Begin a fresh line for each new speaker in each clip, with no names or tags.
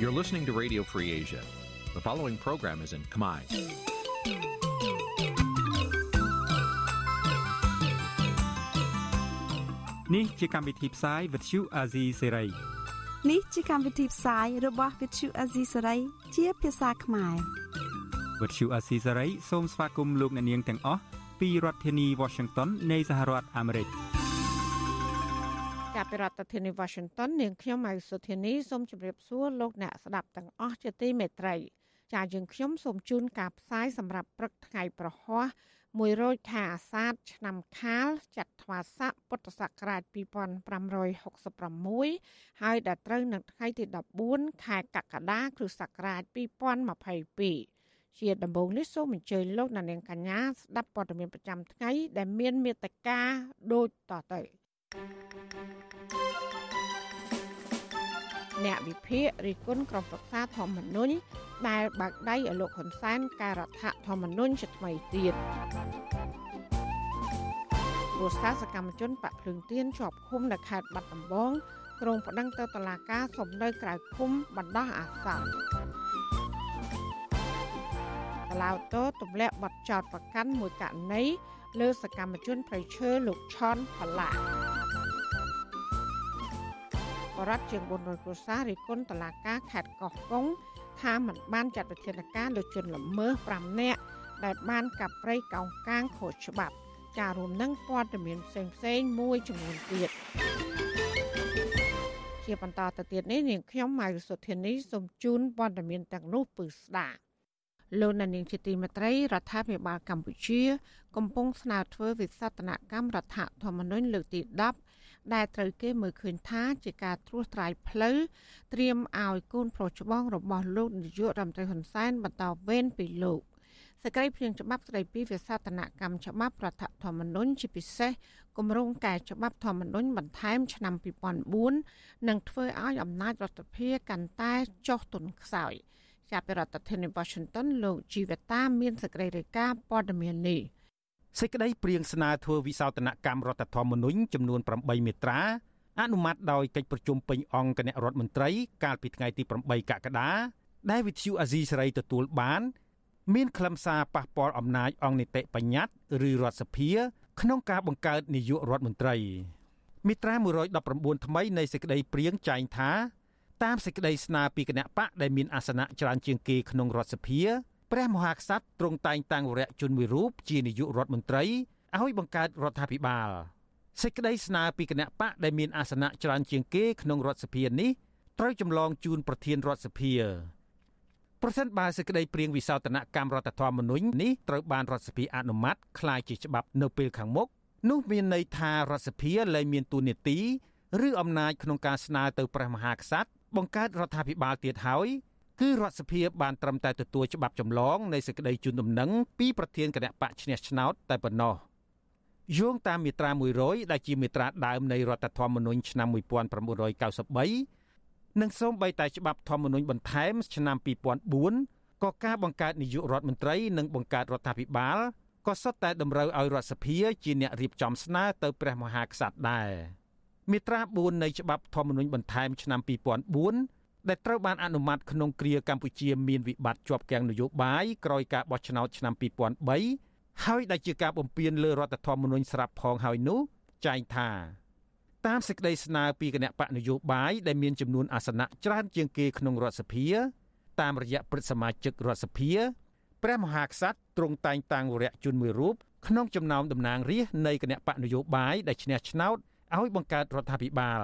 You're listening to Radio Free Asia. The following program is in Khmer.
Nǐ chi càm bi tiệp xáy vệt chiu a zì sáy.
នេះជាកម្មវិធីផ្សាយរបស់ Vithu Azisari ជាភាសាខ្មែរ
វិទ្យុអាស៊ីសេរីសូមស្វាគមន៍លោកអ្នកនាងទាំងអស់ពីរដ្ឋធានី Washington នៃសហរដ្ឋអាមេរិក
ចាប់ ពីរដ្ឋធានី Washington នាងខ្ញុំម៉ៅសុធានីសូមជម្រាបសួរលោកអ្នកស្ដាប់ទាំងអស់ជាទីមេត្រី ចាយើងខ្ញុំសូមជូនការផ្សាយសម្រាប់ព្រឹកថ្ងៃប្រហ័ស100ខែអាសាឍឆ្នាំខាលចត្វាស័កពុទ្ធសករាជ2566ហើយដល់ត្រូវនៅថ្ងៃទី14ខែកក្កដាគ្រិស្តសករាជ2022ជាដំបូងនេះសូមអញ្ជើញលោកអ្នកនាងកញ្ញាស្ដាប់ព័ត៌មានប្រចាំថ្ងៃដែលមានមេត្តាដូចតទៅ អ្នកវិភាគរិះគន់ក្រុមប្រឹក្សាធម្មនុញ្ញដែលបើកដៃឲ្យលោកហ៊ុនសែនការរដ្ឋធម្មនុញ្ញជាថ្មីទៀតព្រោះសាសកម្មជនបាក់ភ្លើងទៀនជាប់ឃុំនៅខេត្តបាត់ដំបងក្រុងប្តឹងទៅតុលាការសំណើក្រៅឃុំបណ្ដោះអាសន្នតឡៅតូទម្លាក់បទចោតប្រកាន់មួយករណី លើសកម្មជនប្រៃឈើលោកឆនផល្លាបរដ្ឋជាង400គ្រួសាររិះគន់តឡាការខេត្តកោះកុងថាមិនបានចាត់វិធានការលើជនល្មើស5នាក់ដែលបានកាប់ព្រៃកោងកាងខុសច្បាប់ចារួមនឹងព័ត៌មានផ្សេងផ្សេងមួយចំនួនទៀតជាបន្តទៅទៀតនេះនាងខ្ញុំម៉ៅសុធានីសូមជូនព័ត៌មានទាំងនោះពឺស្ដាប់ លោកនាងជាទីមេត្រីរដ្ឋាភិបាលកម្ពុជា កំពុងស្នើធ្វើវិសោធនកម្មរដ្ឋធម្មនុញ្ញលើកទី10ដែលត្រូវគេមើលឃើញថាជាការត្រួសត្រាយផ្លូវត្រៀមឲ្យកូនប្រុសច្បងរបស់លោកនាយករដ្ឋមន្ត្រីហ៊ុនសែនបន្តវេនពីលោកសេចក្តីព្រាងច្បាប់ស្តីពីវិសោធនកម្មច្បាប់រដ្ឋធម្មនុញ្ញជាពិសេសគម្រោងកែច្បាប់ធម្មនុញ្ញបន្ថែមឆ្នាំ2004នឹងធ្វើឲ្យអំណាចរដ្ឋាភិបាលកាន់តែចុះទុនខ្សោយ។ ចាប់ពីរដ្ឋធានី Washington លោកជីវតាមានសេចក្តីរាយការណ៍ព័ត៌មាននេះ
សេចក្តីព្រៀងស្នើធ្វើវិសោធនកម្មរដ្ឋធម្មនុញ្ញចំនួន8មាត្រាអនុម័តដោយកិច្ចប្រជុំពេញអង្គគណៈរដ្ឋមន្ត្រី កាលពីថ្ងៃទី8កក្កដាដែលវិទ្យុអាស៊ីសេរីទទួលបាន មានខ្លឹមសារប៉ះពាល់អំណាចអង្គនីតិបញ្ញត្តិឬរដ្ឋសភា ក្នុងការបង្កើតនាយករដ្ឋមន្ត្រីមាត្រា119ថ្មីនៃសេចក្តីព្រៀងចែងថា តាមសេចក្តីស្នើពីគណៈបកដែលមានអាសនៈច្រើនជាងគេក្នុងរដ្ឋសភាព្រះមហាក្សត្រទ្រង់តែងតាំងវរៈជនមួយរូបជានាយករដ្ឋមន្ត្រីឲ្យបង្កើតរដ្ឋាភិបាលសេចក្តីស្នើពីគណៈបកដែលមានអាសនៈច្រើនជាងគេក្នុងរដ្ឋសភានេះត្រូវចម្លងជូនប្រធានរដ្ឋសភាប្រសិនបើសេចក្តីព្រៀងវិសោធនកម្មរដ្ឋធម្មនុញ្ញនេះត្រូវបានរដ្ឋសភាអនុម័តคล้ายជាច្បាប់នៅពេលខាងមុខនោះមានន័យថារដ្ឋសភាលែងមានទូនាទីឬអំណាចក្នុងការស្នើទៅព្រះមហាក្សត្រ បង្កើតរដ្ឋាភិបាលទៀតហើយគឺរដ្ឋសភាបានត្រឹមតែទទួលច្បាប់ចម្លងនៃសេចក្តីជូនដំណឹងពីប្រធានគណៈបកឈ្នះឆ្នោតតែប៉ុណ្ណោះយោងតាមមាត្រា100ដែលជាមាត្រាដើមនៃរដ្ឋធម្មនុញ្ញឆ្នាំ1993និងសូម្បីតែច្បាប់ធម្មនុញ្ញបន្ថែមឆ្នាំ2004ក៏ការបង្កើតនាយករដ្ឋមន្ត្រីនិងបង្កើតរដ្ឋាភិបាលក៏សុទ្ធតែតម្រូវឲ្យរដ្ឋសភាជាអ្នករៀបចំស្នើទៅព្រះមហាក្សត្រដែរ។ មាត្រា4នៃច្បាប់ធម្មនុញ្ញបន្ថែមឆ្នាំ2004ដែលត្រូវបានអនុម័តក្នុងគ្រាកម្ពុជាមានវិបត្តិជាប់គាំងនយោបាយក្រោយការបោះឆ្នោតឆ្នាំ2003ហើយដែលជាការបំពានលើរដ្ឋធម្មនុញ្ញស្រាប់ផងហើយនោះចែងថាតាមសេចក្តីស្នើពីគណៈបកនយោបាយដែលមានចំនួនអាសនៈច្រើនជាងគេក្នុងរដ្ឋសភាតាមរយៈព្រឹទ្ធសមាជិករដ្ឋសភាព្រះមហាក្សត្រទ្រង់តែងតាំងវរៈជនមួយរូបក្នុងចំណោមតំណាងរាស្ត្រនៃគណៈបកនយោបាយដែលឈ្នះឆ្នោត ឲ្យបង្កើតរដ្ឋាភិបាល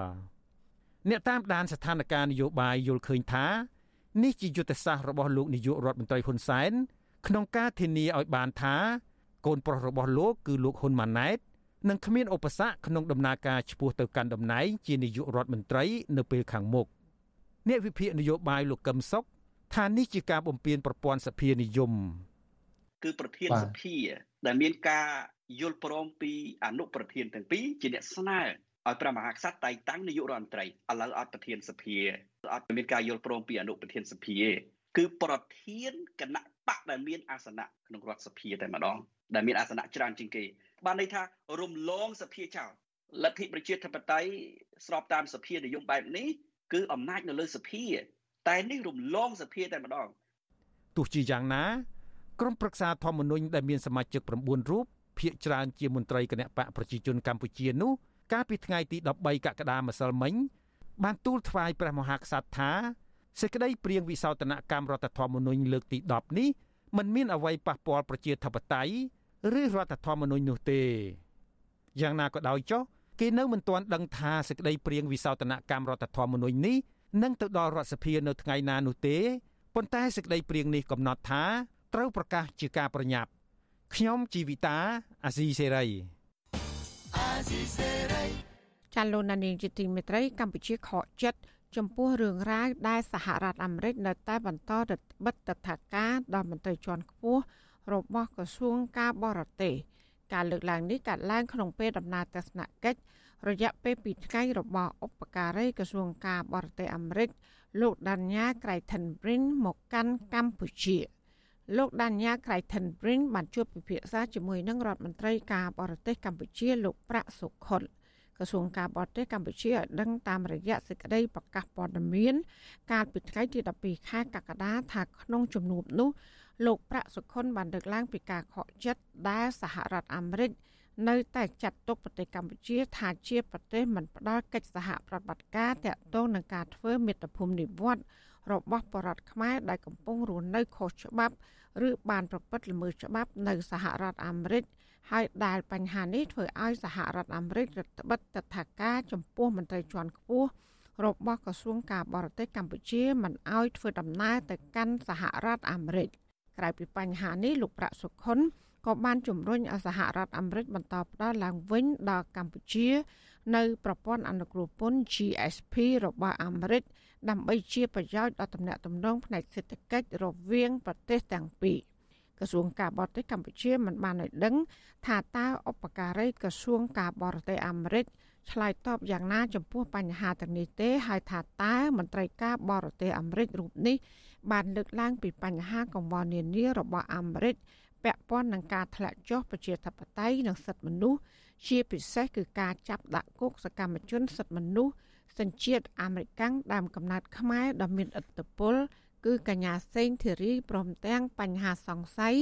អ្នកតាមដានស្ថានភាពនយោបាយយល់ឃើញថានេះជាយុទ្ធសាស្ត្ររបស់លោកនាយករដ្ឋមន្ត្រីហ៊ុនសែនក្នុងការធានាឲ្យបានថា កូនប្រុសរបស់លោកគឺលោកហ៊ុនម៉ាណែតនឹងគ្មានឧបសគ្គក្នុងដំណើរការឆ្ពោះទៅកាន់តំណែងជានាយករដ្ឋមន្ត្រីនៅពេលខាងមុខអ្នកវិភាគនយោបាយលោកកឹមសុខថានេះជាការបំពានប្រព័ន្ធសភានិយម
គឺប្រធានសភាដែលមានការ យល់ព្រមពីអនុប្រធានទាំងពីរជាអ្នកស្នើឲ្យព្រះមហាក្សត្រតែងតាំងនាយករដ្ឋមន្ត្រីឥឡូវអត់ប្រធានសភាអត់មានការយល់ព្រមពីអនុប្រធានសភាគឺប្រធានគណៈបកដែលមានអាសនៈក្នុងរដ្ឋសភាតែម្ដងដែលមានអាសនៈច្រើនជាងគេបានន័យថារំលងសភាចោលលទ្ធិប្រជាធិបតេយ្យស្របតាមសភានិយមបែបនេះគឺអំណាចនៅលើសភា តែនេះរំលងសភាតែម្ដង
ទោះជាយ៉ាងណាក្រុមប្រឹក្សាធម្មនុញ្ញដែលមានសមាជិក9រូប ភាគច្រើនជាមន្ត្រីគណៈបកប្រជាជនកម្ពុជានោះកាលពីថ្ងៃទី13កក្កដាម្សិលមិញបានទូលថ្វាយព្រះមហាក្សត្រថាសេចក្តីព្រៀងវិសោធនកម្មរដ្ឋធម្មនុញ្ញលើកទី10នេះមិនមានអ្វីប៉ះពាល់ប្រជាធិបតេយ្យឬរដ្ឋធម្មនុញ្ញនោះទេយ៉ាងណាក៏ដោយចុះគេនៅមិនទាន់ដឹងថាសេចក្តីព្រៀងវិសោធនកម្មរដ្ឋធម្មនុញ្ញនេះនឹងទៅដល់រដ្ឋសភានៅថ្ងៃណានោះទេប៉ុន្តែសេចក្តីព្រៀងនេះកំណត់ថាត្រូវប្រកាសជាការប្រញាប់ ខ្ញុំជីវិតាអាស៊ីសេរីអាស៊ីសេ
រីចាលោកនានីជាទីមេត្រីកម្ពុជាខកចិត្តចំពោះរឿងរ៉ាវដែលសហរដ្ឋអាមេរិកនៅតែបន្តបិទតថាការដល់មន្ត្រីជាន់ខ្ពស់របស់ក្រសួងការបរទេសការលើកឡើងនេះកើតឡើងក្នុងពេលដំណើរទស្សនកិច្ចរយៈពេល2ថ្ងៃរបស់ឧបការីក្រសួងការបរទេសអាមេរិកលោកដានញ៉ាក្រៃថិនព្រិនមកកាន់កម្ពុជា លោកដានញ៉ាក្រៃថិនព្រិនបានជួបពិភាក្សាជាមួយនឹងរដ្ឋមន្ត្រីការបរទេសកម្ពុជាលោកប្រាក់សុខុនក្រសួងការបរទេសកម្ពុជាឲ្យដឹងតាមរយៈសេចក្តីប្រកាសព័ត៌មាន កាលពីថ្ងៃទី12ខែកក្កដាថាក្នុងជំនួបនោះលោកប្រាក់សុខុនបានលើកឡើងពីការខកចិត្តដែលសហរដ្ឋអាមេរិកនៅតែចាត់ទុកប្រទេសកម្ពុជាថាជាប្រទេសមិនផ្ដល់កិច្ចសហប្រតិបត្តិការតាក់ទងនឹងការធ្វើមាតុភូមិនិវត្តន៍ របស់បរតខ្មែរដែលកំពុងរស់នៅខុសច្បាប់ ឬបានប្រព្រឹត្តល្មើសច្បាប់នៅសហរដ្ឋអាមេរិកហើយដែលបញ្ហានេះធ្វើឲ្យសហរដ្ឋអាមេរិករដ្ឋបិទតថាការចំពោះមន្ត្រីជាន់ខ្ពស់របស់ក្រសួងការបរទេសកម្ពុជាមិនឲ្យធ្វើដំណើរទៅកាន់សហរដ្ឋអាមេរិកក្រៅពីបញ្ហានេះលោកប្រាក់សុខុនក៏បានជំរុញឲ្យសហរដ្ឋអាមេរិកបន្តផ្ដល់ឡើងវិញដល់កម្ពុជា នៅប្រព័ន្ធអនុគ្រោះពន្ធ GSP របស់អាមេរិក ដើម្បីជាប្រយោជន៍ដល់ទំនាក់ទំនងផ្នែកសេដ្ឋកិច្ចរវាងប្រទេសទាំងពីរក្រសួងការបរទេសកម្ពុជាមិនបានឲ្យដឹង ថាតើឧបការីក្រសួងការបរទេសអាមេរិកឆ្លើយតបយ៉ាងណាចំពោះបញ្ហាទាំងនេះទេហើយថាតើមន្ត្រីការបរទេសអាមេរិករូបនេះបានលើកឡើងពីបញ្ហាកង្វល់នានារបស់អាមេរិកពាក់ព័ន្ធនឹងការធ្លាក់ចុះប្រជាធិបតេយ្យនិងសិទ្ធិមនុស្សជាពិសេសគឺការចាប់ដាក់គុកសកម្មជនសិទ្ធិមនុស្ស សញ្ជាតិអាមេរិកដើមកំណើតខ្មែរដ៏មានឥទ្ធិពលគឺកញ្ញាសេងធីរីព្រមទាំងបញ្ហាសង្ស័យ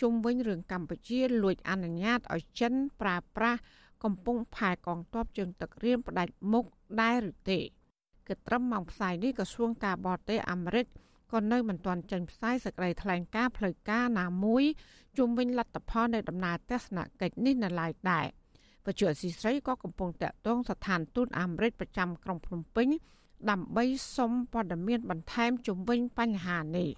ជុំវិញរឿងកម្ពុជាលួចអនុញ្ញាតឲ្យចិនប្រើប្រាស់កំពុងផែកងទ័ពជើងទឹករៀមផ្ដាច់មុខដែរឬទេគឺត្រឹមម៉ោងផ្សាយនេះក្រសួងការបរទេសអាមេរិកក៏នៅមិនទាន់ចេញផ្សាយសេចក្តីថ្លែងការណ៍ផ្លូវការណាមួយជុំវិញលទ្ធផលនៃដំណើរទស្សនកិច្ចនេះនៅឡើយដែរ បច្ចុប្បន្នស៊ីស្រីក៏កំពុងតាក់ទងស្ថានទូតអាមេរិកប្រចាំក្រុងភ្នំពេញដើម្បីសុំព័ត៌មានបន្ថែមជុំវិញបញ្ហានេះ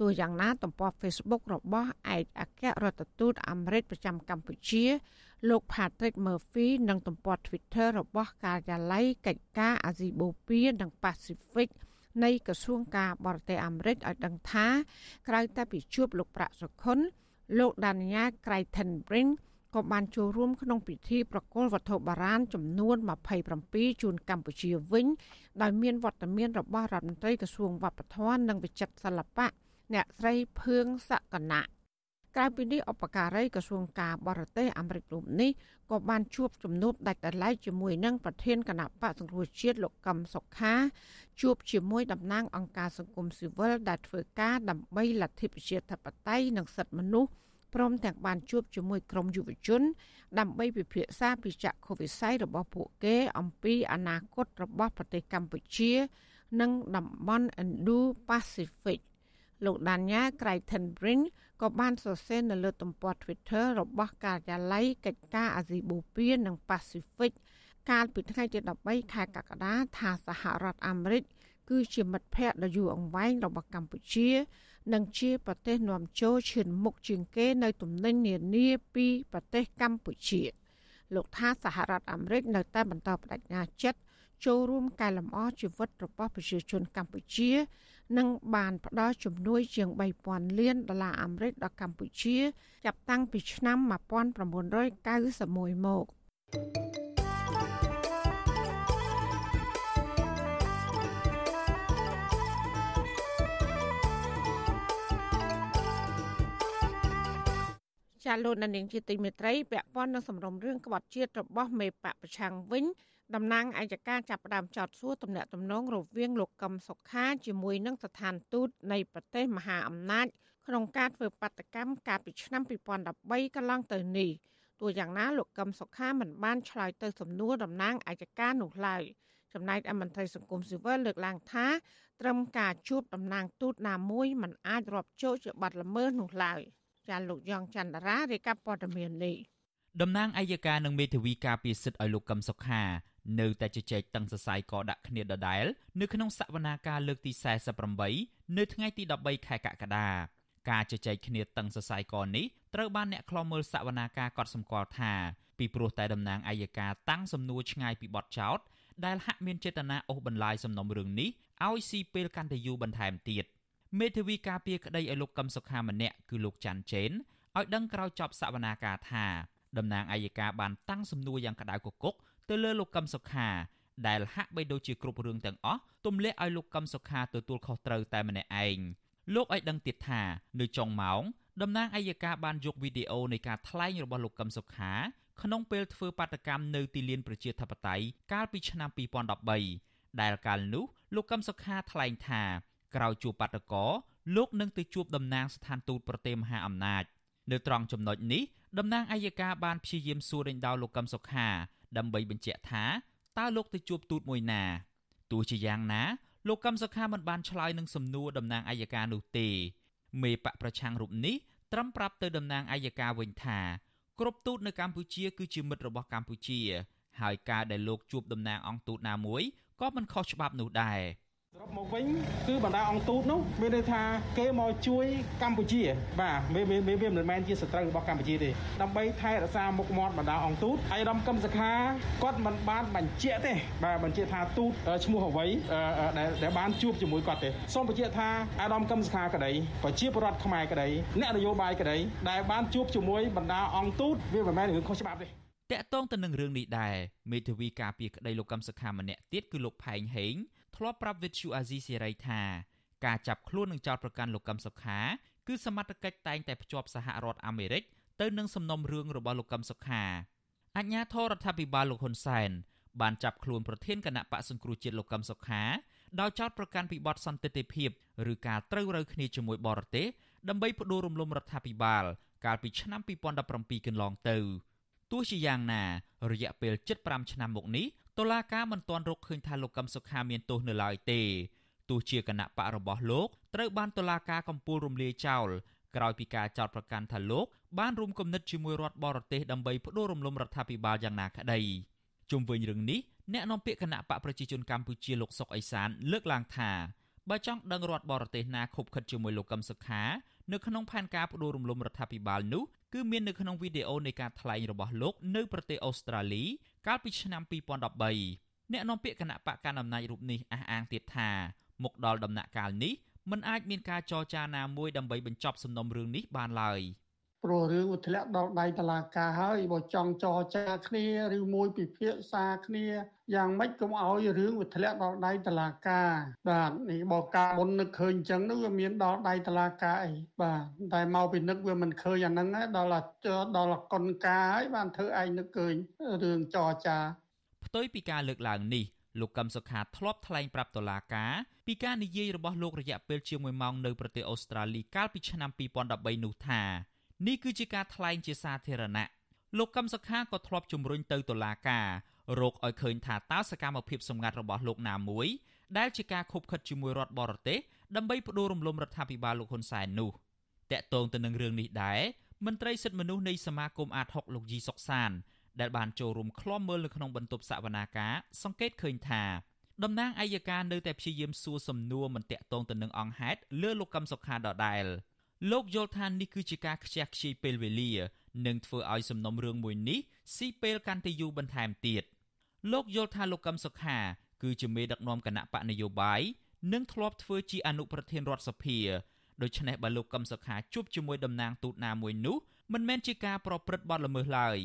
ទោះយ៉ាងណាទំព័រ Facebook របស់ឯកអគ្គរដ្ឋទូតអាមេរិកប្រចាំកម្ពុជា លោក Patrick Murphy និងទំព័រ Twitter របស់ការិយាល័យកិច្ចការអាស៊ីបូព៌ានិង Pacific នៃក្រសួងការបរទេសអាមេរិកឲ្យដឹងថាក្រៅតែពីជួបលោកប្រាក់សុខុនលោកដានញ៉ាក្រៃថិនព្រិង ក៏បានចូលរួមក្នុងពិធីប្រគល់វត្ថុបុរាណចំនួន27ជូនកម្ពុជាវិញដោយមានវត្តមានរបស់រដ្ឋមន្ត្រីក្រសួងវប្បធម៌និងវិចិត្រសិល្បៈអ្នកស្រីភឿងសក្កណៈក្រៅពីនេះឧបការីក្រសួងការបរទេសអាមេរិករូបនេះក៏បានជួបជំនួបដាច់ដライជាមួយនឹងប្រធានគណៈបកសង្គ្រោះជាតិលោកកឹមសុខាជួបជាមួយតំណាងអង្គការសង្គមស៊ីវិលដែលធ្វើការដើម្បីលទ្ធិប្រជាធិបតេយ្យនិងសិទ្ធិមនុស្ស ព្រមទាំងបានជួបជាមួយក្រុមយុវជន ដើម្បីពិភាក្សាពីចក្ខុវិស័យរបស់ពួកគេ អំពីអនាគតរបស់ប្រទេសកម្ពុជា និងតំបន់ Indo-Pacific លោកដានញ៉ាក្រៃថិនព្រិនក៏បានសរសេរនៅលើទំព័រ Twitter របស់ការិយាល័យកិច្ចការអាស៊ីបូព៌ានិង Pacific កាលពីថ្ងៃទី13ខែកក្កដាថាសហរដ្ឋអាមេរិកគឺជាមិត្តភ័ក្តិដ៏យូរអង្វែងរបស់កម្ពុជា និងជាប្រទេសនាំចូលឈានមុខជាងគេនៅទំនិញនានាពីប្រទេសកម្ពុជាលោកថាសហរដ្ឋអាមេរិកនៅតែបន្តបដិញ្ញាចិត្តចូលរួមកែលម្អជីវិតរបស់ប្រជាជនកម្ពុជានិងបានផ្ដល់ជំនួយជាង3000លានដុល្លារអាមេរិកដល់កម្ពុជា ចាប់តាំងពីឆ្នាំ1991មក ចាលោកនាងជាទីមេត្រីពាក់ព័ន្ធនឹងសំរុំរឿងក្បត់ជាតិរបស់មេបកប្រឆាំងវិញតំណាងអัยការចាប់ផ្ដើមចោទសួរទំនាក់ទំនងរវាងលោកកឹមសុខាជាមួយនឹងស្ថានទូតនៃប្រទេសមហាអំណាចក្នុងការធ្វើបាតកម្មកាលពីឆ្នាំ2013កន្លងទៅនេះទោះយ៉ាងណាលោកកឹមសុខាមិនបានឆ្លើយទៅសំណួរតំណាងអัยការនោះឡើយចំណែកអមន្ត្រីសង្គមស៊ីវិលលើកឡើងថាត្រឹមការជួបតំណាងទូតណាមួយមិនអាចរាប់ចូលជាបាត់ល្មើសនោះឡើយ។ ចាលោកយ៉ងច័ន្ទរារាយការណ៍ព័ត៌មាននេះ
តំណាងអัยការនឹងមេធាវីការពារសិទ្ធិឲ្យលោកកឹមសុខានៅតែជជែកតឹងសរសៃកដាក់គ្នាដដែលនៅក្នុងសវនាការលើកទី48នៅថ្ងៃទី13ខែកក្កដាការជជែកគ្នាតឹងសរសៃកនេះត្រូវបានអ្នកខ្លំមើលសវនាការកត់សម្គាល់ថាពីព្រោះតែតំណាងអัยការតាំងសំណួរឆ្ងាយពីបទចោតដែលហាក់មានចេតនាអូសបន្លាយសំណុំរឿងនេះឲ្យស៊ីពេលកាន់តែយូរបន្ថែមទៀត មេធាវីការពារក្តីឲ្យលោកកឹមសុខាម្នាក់គឺលោកច័ន្ទចេនឲ្យដឹងក្រោយចប់សវនាការថាតំណាងអัยការបានតាំងសំណួរយ៉ាងក្តៅគគុកទៅលើលោកកឹមសុខាដែលហាក់បីដូចជាគ្រប់រឿងទាំងអស់ទម្លាក់ឲ្យលោកកឹមសុខាទទួលខុសត្រូវតែម្នាក់ឯងលោកឲ្យដឹងទៀតថានៅចុងម៉ោងតំណាងអัยការបានយកវីដេអូនៃការថ្លែងរបស់លោកកឹមសុខាក្នុងពេលធ្វើបាតកម្មនៅទីលានប្រជាធិបតេយ្យកាលពីឆ្នាំ2013ដែលកាលនោះលោកកឹមសុខាថ្លែងថា ក្រោយជួបបាតកោលោកនឹងទៅជួបតំណាងស្ថានទូតប្រទេសមហាអំណាចនៅត្រង់ចំណុចនេះតំណាងអัยការបានព្យាយាមសួរដេញដោលលោកកឹមសុខាដើម្បីបញ្ជាក់ថាតើលោកទៅជួបទូតមួយណាទោះជាយ៉ាងណាលោកកឹមសុខាមិនបានឆ្លើយនឹងសំណួរតំណាងអัยការនោះទេមេបកប្រឆាំងរូបនេះត្រឹមប្រាប់ទៅតំណាងអัยការវិញថាគ្រប់ទូតនៅកម្ពុជាគឺជាមិត្តរបស់កម្ពុជា ហើយការដែលលោកជួបតំណាងអង្គទូតណាមួយក៏មិនខុសច្បាប់នោះដែរ។
ស រុបមកវិញគឺបណ្ដាអង្គទូតនោះមានន័យថាគេមកជួយកម្ពុជា បាទវាវាវាមិនមែនជាសត្រូវរបស់កម្ពុជាទេដើម្បីថែរក្សាមុខមាត់បណ្ដាអង្គទូតអាយរំកឹមសខាគាត់មិនបានបញ្ជាក់ទេបាទបញ្ជាក់ថាទូតឈ្មោះអ្វីដែលដែលបានជួបជាមួយគាត់ទេសូមបញ្ជាក់ថាអាយរំកឹមសខាក្តីប្រជាពលរដ្ឋខ្មែរក្តីអ្នកនយោបាយក្តីដែលបានជួបជាមួយបណ្ដាអង្គទូតវាមិនមែនរឿងខុសច្បាប់ទេត
កតងទៅនឹងរឿងនេះដែរមេធាវីការពារក្តីលោកកឹមសុខាម្នាក់ទៀតគឺលោកផែងហេង ធ្លាប់ប្រាប់វិទ្យុអាស៊ីសេរីថាការចាប់ខ្លួននិងចោទប្រកាន់លោកកឹមសុខាគឺសមត្ថកិច្ចតែងតែភ្ជាប់សហរដ្ឋអាមេរិកទៅនឹងសំណុំរឿងរបស់លោកកឹមសុខាអញ្ញាធរដ្ឋាភិបាលលោកហ៊ុនសែនបានចាប់ខ្លួនប្រធានគណៈបកសង្គ្រោះជាតិលោកកឹមសុខាដោយចោទប្រកាន់ពីបទសន្តិទិភាពឬការត្រូវរើគ្នាជាមួយបរទេសដើម្បីផ្ដួលរំលំរដ្ឋាភិបាលកាលពីឆ្នាំ2017កន្លងទៅទោះជាយ៉ាងណារយៈពេល75ឆ្នាំមកនេះ តុលាការមិនទាន់រកឃើញថាលោកកឹមសុខាមានទោសនៅឡើយទេទោះជាគណៈបករបស់លោកត្រូវបានតុលាការកំពូលរំលាយចោលក្រោយពីការចោទប្រកាន់ថាលោកបានរួមគំនិតជាមួយរដ្ឋបរទេសដើម្បីផ្ដួលរំលំរដ្ឋាភិបាលយ៉ាងណាក្តីជុំវិញរឿងនេះអ្នកនាំពាក្យគណៈបកប្រជាជនកម្ពុជាលោកសុកអេសានលើកឡើងថាបើចង់ដឹងរដ្ឋបរទេសណាខົບខិតជាមួយលោកកឹមសុខានៅក្នុងផែនការផ្ដួលរំលំរដ្ឋាភិបាលនោះគឺមាននៅក្នុងវីដេអូនៃការថ្លែងរបស់លោកនៅប្រទេសអូស្ត្រាលី កាលពីឆ្នាំ2013អ្នកនាំពាក្យគណៈបកកណ្ដាលអំណាចរូបនេះអះអាងទៀតថាមកដល់ដំណាក់កាលនេះมันអាចមានការចរចាណាមួយដើម្បីបញ្ចប់សំណុំរឿងនេះបានឡើយ។
ព្រោះរឿងវាធ្លាក់ដល់ដៃតឡាការហើយបើចង់ចរចាគ្នាឬមួយពិភាក្សាគ្នាយ៉ាងម៉េចកុំឲ្យរឿងវាធ្លាក់ដល់ដៃតឡាការបាទនេះបើការមុននឹកឃើញអញ្ចឹងនោះវាមានដល់ដៃតឡាការអីបាទតែមកពីនឹកវាមិនឃើញអាហ្នឹងដល់ដល់កុនការហើយបានធ្វើឯងនឹកឃើញរឿងចរចា
ផ្ទុយពីការលើកឡើងនេះលោកកឹមសុខាធ្លាប់ថ្លែងប្រាប់តុលាការពីការនិយាយរបស់លោករយៈពេលជាង1ម៉ោងនៅប្រទេសអូស្ត្រាលីកាលពីឆ្នាំ2013នោះថា នេះគឺជាការថ្លែងជាសាធារណៈលោកកឹមសុខាក៏ធ្លាប់ជំរុញទៅតុលាការរកឲ្យឃើញថាតើសកម្មភាពសម្ងាត់របស់លោកណាមួយដែលជាការខុបខិតជាមួយរដ្ឋបរទេសដើម្បីផ្ដួលរំលំរដ្ឋាភិបាលលោកហ៊ុនសែននោះតកតងទៅនឹងរឿងនេះដែរមន្ត្រីសិទ្ធិមនុស្សនៃសមាគមអាត6លោកជីសុកសាន ដែលបានចូលរួមឃ្លាំមើលនៅក្នុងបន្ទប់សវនាការសង្កេតឃើញថាតំណាងអัยការនៅតែព្យាយាមសួរសំណួរមិនតាក់ទងទៅនឹងអង្គហេតុលើលោកកឹមសុខាដដែល លោកយល់ថានេះគឺជាការខ្ជះខ្ជាយពេលវេលានិងធ្វើឲ្យសំណុំរឿងមួយនេះស៊ីពេលកាន់តែយូរបន្ថែមទៀតលោកយល់ថាលោកកឹមសុខា គឺជាមេដឹកនាំគណៈបកនយោបាយនិងធ្លាប់ធ្វើជាអនុប្រធានរដ្ឋសភាដូច្នេះបើលោកកឹមសុខាជួបជាមួយតំណាងទូតណាមួយនោះមិនមែនជាការប្រព្រឹត្តបទល្មើសឡើយ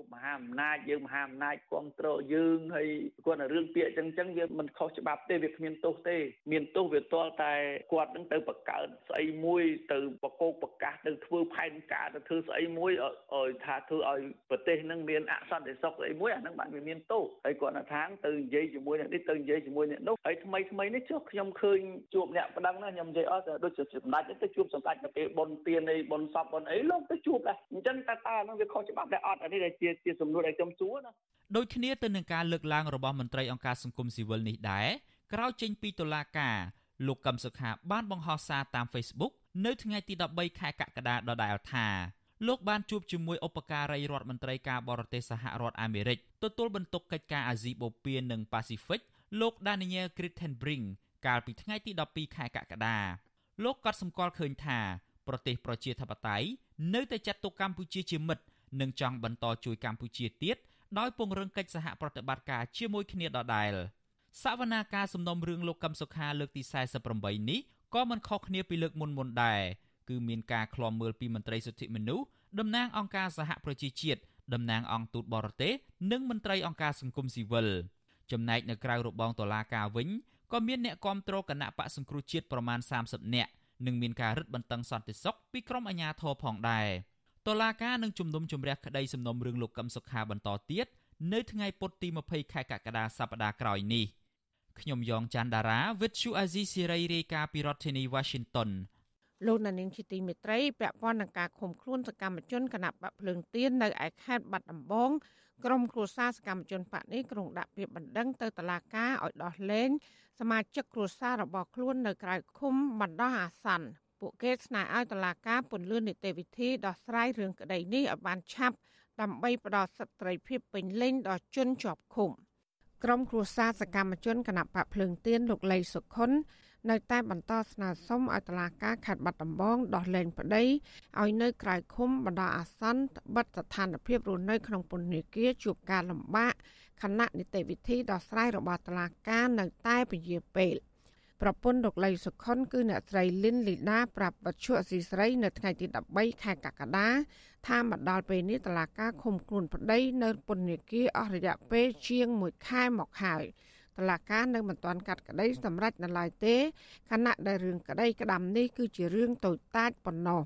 ជួបបហាអំណាចយើងមហាអំណាចគ្រប់គ្រងយើងហើយគាត់នៅរឿងពាក្យអញ្ចឹងអញ្ចឹងវាមិនខុសច្បាប់ទេវាគ្មានទោសទេ មានទោសវាទាល់តែគាត់នឹងទៅបង្កើតស្អីមួយទៅបកគោកប្រកាសទៅធ្វើផែនការទៅធ្វើស្អីមួយឲ្យថាធ្វើឲ្យប្រទេសនឹងមានអសន្តិសុខស្អីមួយអានឹងបានវាមានទោសហើយគាត់នៅថាងទៅនិយាយជាមួយអ្នកនេះទៅនិយាយជាមួយអ្នកនោះហើយថ្មីថ្មីនេះចុះខ្ញុំឃើញជួបអ្នកប្តឹងណាខ្ញុំនិយាយអត់ដូចជាសម្ដេចទៅជួបសម្ដេចនៅពេលបុណ្យទានអីបុណ្យសពបុណ្យអីលោកទៅជួបដែរអញ្ចឹងតើតើនឹងវាខុសច្បាប់ដែរអត់អានេះដែលជាជាសំណួរដែលខ្ញុំសួរណា
ដូចគ្នាទៅនឹងការលើកឡើងរបស់មន្ត្រីអង្គការសង្គមស៊ីវិលនេះដែរក្រោយចេញពីតុលាការលោកកឹមសុខាបានបង្ហោះសារតាម Facebook នៅថ្ងៃទី13ខែកក្កដាដដែលថាលោកបានជួបជាមួយឧបការីរដ្ឋមន្ត្រីការបរទេសសហរដ្ឋអាមេរិកទទួលបន្ទុកកិច្ចការអាស៊ីបូព៌ានិងប៉ាស៊ីហ្វិកលោក Daniel Crittenbrink កាលពីថ្ងៃទី12ខែកក្កដាលោកក៏សម្គាល់ឃើញថាប្រទេសប្រជាធិបតេយ្យនៅតែចាត់ទុកកម្ពុជាជាមិត្ត និងចង់បន្តជួយកម្ពុជាទៀតដោយពង្រឹងកិច្ចសហប្រតិបត្តិការជាមួយគ្នាដដែលសវនាការសំណុំរឿងលោកកឹមសុខាលើកទី48នេះក៏មិនខុសគ្នាពីលើកមុនមុនដែរគឺមានការឃ្លាំមើលពីមន្ត្រីសិទ្ធិមនុស្សតំណាងអង្គការសហប្រជាជាតិតំណាងអង្គទូតបរទេសនិងមន្ត្រីអង្គការសង្គមស៊ីវិលចំណែកនៅក្រៅរបងតុលាការវិញក៏មានអ្នកគាំទ្រគណៈបកសង្គ្រោះជាតិប្រមាណ30នាក់និងមានការរឹតបន្តឹងសន្តិសុខពីក្រមអាជ្ញាធរផងដែរ តុលាការនឹងជំនុំជម្រះក្តីសំណុំរឿងលោកកឹមសុខាបន្តទៀតនៅថ្ងៃពុធទី20ខែកក្កដាសប្តាហ៍ក្រោយនេះខ្ញុំយ៉ងច័ន្ទដារាវិទ្យុអាស៊ីសេរីរាយការណ៍ពីរដ្ឋធានី Washington
លោកនានីជាទីមេត្រីពាក់ព័ន្ធនឹងការឃុំខ្លួនសកម្មជនគណៈបកភ្លើងទៀននៅឯខេត្តបាត់ដំបងក្រុមគ្រួសារសកម្មជនបកនេះក្រុងដាក់ពាក្យបណ្ដឹងទៅតុលាការឲ្យដោះលែងសមាជិកគ្រួសាររបស់ខ្លួននៅក្រៅឃុំបណ្ដោះអាសន្ន ពួកគេស្នើឲ្យតុលាការពន្យានីតិវិធីដោះស្រាយរឿងក្តីនេះឲ្យបានឆាប់ដើម្បីផ្ដល់សិទ្ធិភាពពេញលេញដល់ជនជាប់ឃុំក្រុមគ្រួសារសកម្មជនគណៈបកភ្លើងទៀនលោកលីសុខុននៅតែបន្តស្នើសុំឲ្យតុលាការខេត្តបាត់ដំបងដោះលែងប្តីឲ្យនៅក្រៅឃុំបណ្ដោះអាសន្នបិទស្ថានភាពរស់នៅក្នុងពន្ធនាគារជួបការលំបាកខណៈនីតិវិធីដោះស្រាយរបស់តុលាការនៅតែពជាពេល ប្រពន្ធលោកលីសុខុនគឺអ្នកស្រីលីនលីដាប្រាប់បទឈុអសីស្រីនៅថ្ងៃទី13ខែកក្កដាថាមកដល់ពេលនេះតឡាការឃុំខ្លួនប្តីនៅពន្ធនាគារអស់រយៈពេលជាង1ខែមកហើយតឡាការនៅមិនទាន់កាត់ក្តីសម្រាប់នៅឡើយទេខណៈដែលរឿងក្តីក្តាំនេះគឺជារឿងតូចតាចប៉ុណ្ណោះ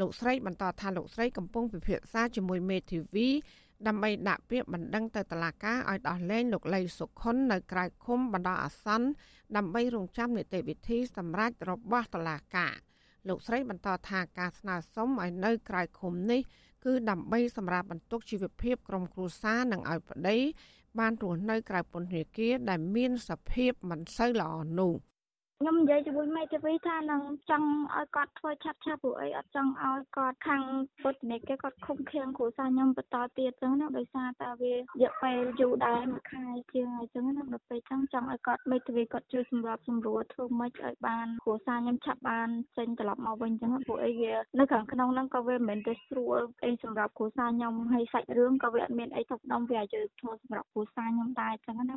លោកស្រីបន្តថាលោកស្រីកំពុងពិភាក្សាជាមួយមេធាវី ដើម្បីដាក់ពាក្យបណ្ដឹងទៅតុលាការឲ្យដោះលែងលោកលីសុខុននៅក្រៅឃុំបណ្ដោះអាសន្នដើម្បីរងចាំនីតិវិធីសម្រាប់របស់តុលាការលោកស្រីបន្តថាការស្នើសុំឲ្យនៅក្រៅឃុំនេះគឺដើម្បីសម្រាប់បន្ទុកជីវភាពក្រុមគ្រួសារនិងឲ្យប្តីបានរស់នៅក្រៅពន្ធនាគារដែលមានសភាពមិនសូវល្អនោះ។
ខ្ញុំនិយាយជាមួយមេធាវីថានឹងចង់ឲ្យគាត់ធ្វើឆាប់ឆាប់ព្រោះអីអត់ចង់ឲ្យគាត់ខាងពុទ្ធនិកគេគាត់ឃុំឃាំងគ្រួសារខ្ញុំបន្តទៀតចឹងណាដោយសារតែវារយៈពេលយូរដែរមួយខែជាងអីចឹងណាដល់ពេលចឹងចង់ឲ្យគាត់មេធាវីគាត់ជួយសម្របសម្រួលធ្វើម៉េចឲ្យបានគ្រួសារខ្ញុំឆាប់បានចេញត្រឡប់មកវិញចឹងព្រោះអីវានៅខាងក្នុងហ្នឹងក៏វាមិនមែនទៅស្រួលអីសម្រាប់គ្រួសារខ្ញុំហើយសាច់រឿងក៏វាអត់មានអីទុកដុំវាអាចជួយធ្វើសម្រាប់គ្រួសារខ្ញុំដែរចឹងណា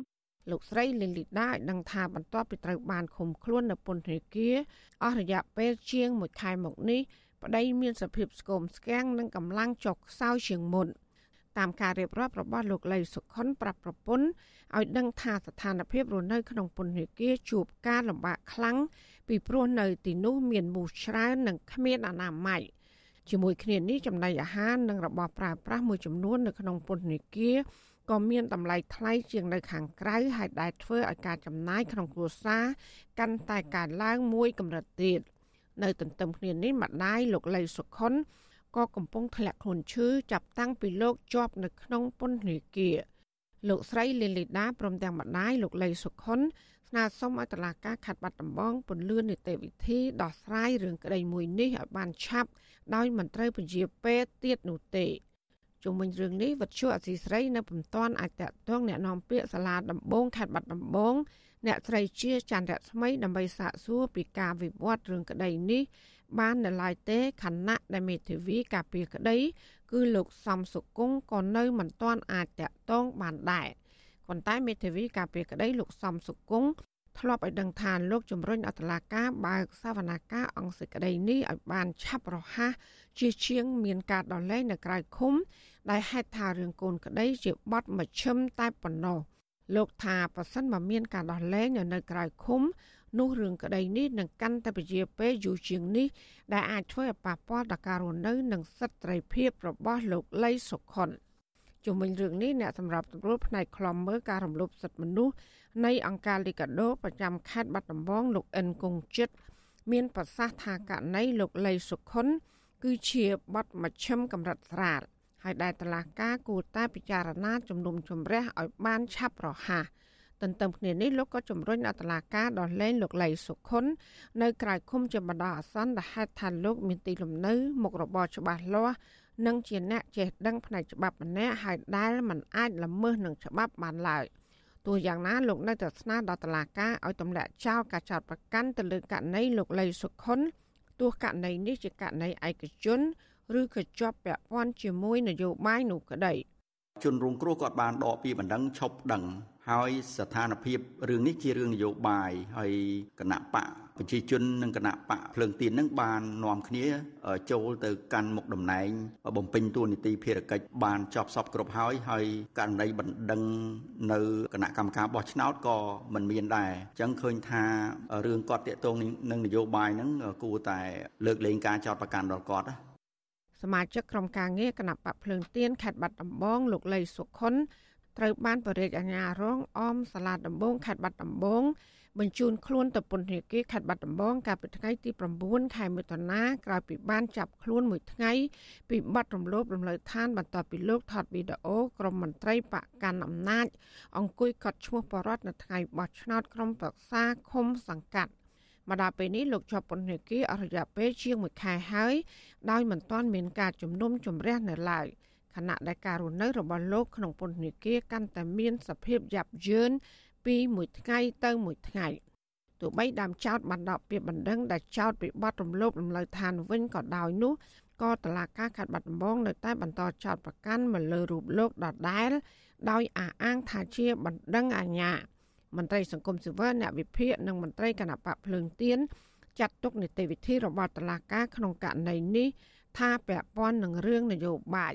លោកស្រីលីលីដាឲ្យដឹងថាបន្ទាប់ពីត្រូវបានឃុំខ្លួននៅពន្ធនាគារអស់រយៈពេលជាង1ខែមកនេះប្តីមានសភាពស្គមស្គាំងនិងកម្លាំងចុកខ្សោយជាងមុនតាមការរៀបរាប់របស់លោកលីសុខុនប្រាប់ប្រពន្ធឲ្យដឹងថាស្ថានភាពរស់នៅក្នុងពន្ធនាគារជួបការលំបាកខ្លាំងពីព្រោះនៅទីនោះមានមូសច្រើននិងគ្មានអនាម័យ ជាមួយគ្នានេះចំណីអាហារនិងរបស់ប្រើប្រាស់មួយចំនួននៅក្នុងពន្ធនាគារក៏មានតម្លៃថ្លៃជាងនៅខាងក្រៅហើយដែលធ្វើឲ្យការចំណាយក្នុងគ្រួសារកាន់តែកើនឡើងមួយកម្រិតទៀតនៅទន្ទឹមគ្នានេះម្ដាយលោកលីសុខុនក៏កំពុងធ្លាក់ខ្លួនឈឺចាប់តាំងពីលោកជាប់នៅក្នុងពន្ធនាគារលោកស្រីលីលីដាព្រមទាំងម្ដាយលោកលីសុខុន ស្នើសុំឲ្យតុលាការខេត្តបាត់ដំបងពន្យានីតិវិធីដោះស្រាយរឿងក្តីមួយនេះឲ្យបានឆាប់ដោយមិនត្រូវពជាពេទ្យទៀតនោះទេជុំវិញរឿងនេះវັດឈូអសីស្រីនៅពុំតាន់អាចតតងแนะនាំពាក្យសាលាដំបងខេត្តបាត់ដំបងអ្នកស្រីជាចន្ទរស្មីដើម្បីសាកសួរពីការវិវត្តរឿងក្តីនេះបាននៅឡើយទេខណៈដែលមេធាវីការពារក្តីគឺលោកសំសុគង្គក៏នៅមិនទាន់អាចតតងបានដែរ ប៉ុន្តែមេធាវីការពារក្តីលោកសំសុគង្គធ្លាប់ឲ្យដឹងថាលោកជំរុញអតឡាការបើកសវនាការអង្គសេចក្តីនេះឲ្យបានឆាប់រហ័សជាជាងមានការដោះលែងនៅក្រៅឃុំដែលហេតុថារឿងកូនក្តីជាបទមជ្ឈិមតែប៉ុណ្ណោះលោកថាប្រសិនបើមានការដោះលែងនៅក្រៅឃុំនោះរឿងក្តីនេះនឹងកាន់តែពជាពេលយូរជាងនេះដែលអាចធ្វើឲ្យប៉ះពាល់ដល់ការរស់នៅនិងសិទ្ធិត្រីភាពរបស់លោកលីសុខុន ជុំវិញរឿងនេះអ្នកសម្របសម្រួលផ្នែកខ្លំមើលការរំលោភសិទ្ធិមនុស្សនៃអង្គការលីកាដូប្រចាំខេត្តបាត់ដំបងលោកអិនគង់ចិត្តមានប្រសាសន៍ថាករណីលោកលីសុខុន គឺជាបទមជ្ឈិមកម្រិតស្រាលហើយដែលតឡាការគួរតែពិចារណាជំនុំជម្រះឲ្យបានឆាប់រហ័សទន្ទឹមគ្នានេះលោកក៏ជំរុញអតឡាការដោះលែងលោកលីសុខុន នៅក្រៅឃុំជាបណ្ដោះអាសន្នដែលហេតុថាលោកមានទីលំនៅមុខរបរច្បាស់លាស់ និងជាអ្នកចេះដឹងផ្នែកច្បាប់ម្នាក់ហើយដែលមិនអាចល្មើសនឹងច្បាប់បានឡើយទោះយ៉ាងណាលោកនៅតែស្នើដល់តុលាការឲ្យទម្លាក់ចោលការចោទប្រកាន់ទៅលើករណីលោកលីសុខុនទោះករណីនេះជាករណីឯកជនឬក៏ជាប់ពាក់ព័ន្ធជាមួយនយោបាយនោះក្តី
ជនរងគ្រោះគាត់បានដកពីបណ្ដឹងឈប់ដឹង ហើយស្ថានភាពរឿងនេះជារឿងនយោបាយហើយគណៈបកប្រជាជននិងគណៈបកភ្លើងទៀននឹងបាននាំគ្នាចូលទៅកាន់មុខតំណែងបំពេញតួនាទីភារកិច្ចបានចប់សពគ្រប់ហើយហើយករណីបណ្ដឹងនៅគណៈកម្មការបោះឆ្នោតក៏មិនមានដែរអញ្ចឹងឃើញថារឿងគាត់តាក់ទងនឹងនយោបាយហ្នឹងគួរតែលើកលែងការចោទប្រកាន់ដល់គាត់
សមាជិកក្រុមការងារគណៈបកភ្លើងទៀនខេត្តបាត់ដំបងលោកលីសុខុន ត្រូវបានបរិយាអាជ្ញារងអមសាលាដំបងខេត្តបាត់ដំបងបញ្ជូនខ្លួនទៅពន្ធនាគារខេត្តបាត់ដំបងកាលពីថ្ងៃទី9ខែមិថុនាក្រោយពីបានចាប់ខ្លួនមួយថ្ងៃពីបទរំលោភរំលើឋានបន្ទាប់ពីលោកថតវីដេអូក្រុមមន្ត្រីបកកាន់អំណាច អង្គុយកត់ឈ្មោះបរដ្ឋនៅថ្ងៃបោះឆ្នោតក្រុមប្រឹក្សាឃុំសង្កាត់មកដល់ពេលនេះលោកជាប់ពន្ធនាគារអស់រយៈពេលជាង1ខែហើយដោយមិនទាន់មានការជំនុំជម្រះនៅឡើយ ខណៈដែលការរស់នៅរបស់លោកក្នុងពន្ធនាគារកាន់តែមានសភាពយ៉ាប់យ៉ឺនពីមួយថ្ងៃទៅមួយថ្ងៃទោះបីដើមចោតបានដកពាក្យបណ្ដឹងដែលចោតពីបទរំលោភរំលើឋានវិញក៏ដោយនោះក៏តឡាការខេត្តបាត់ដំបងនៅតែបន្តចោតប្រកាន់មកលើរូបលោកដដែល ដោយអះអាងថាជាបណ្ដឹងអាញាមន្ត្រីសង្គមស៊ីវិលអ្នកវិភាគនិងមន្ត្រីគណៈបកភ្លើងទៀនចាត់ទុកនីតិវិធីរបស់តឡាការក្នុងករណីនេះថាពាក់ព័ន្ធនឹងរឿងនយោបាយ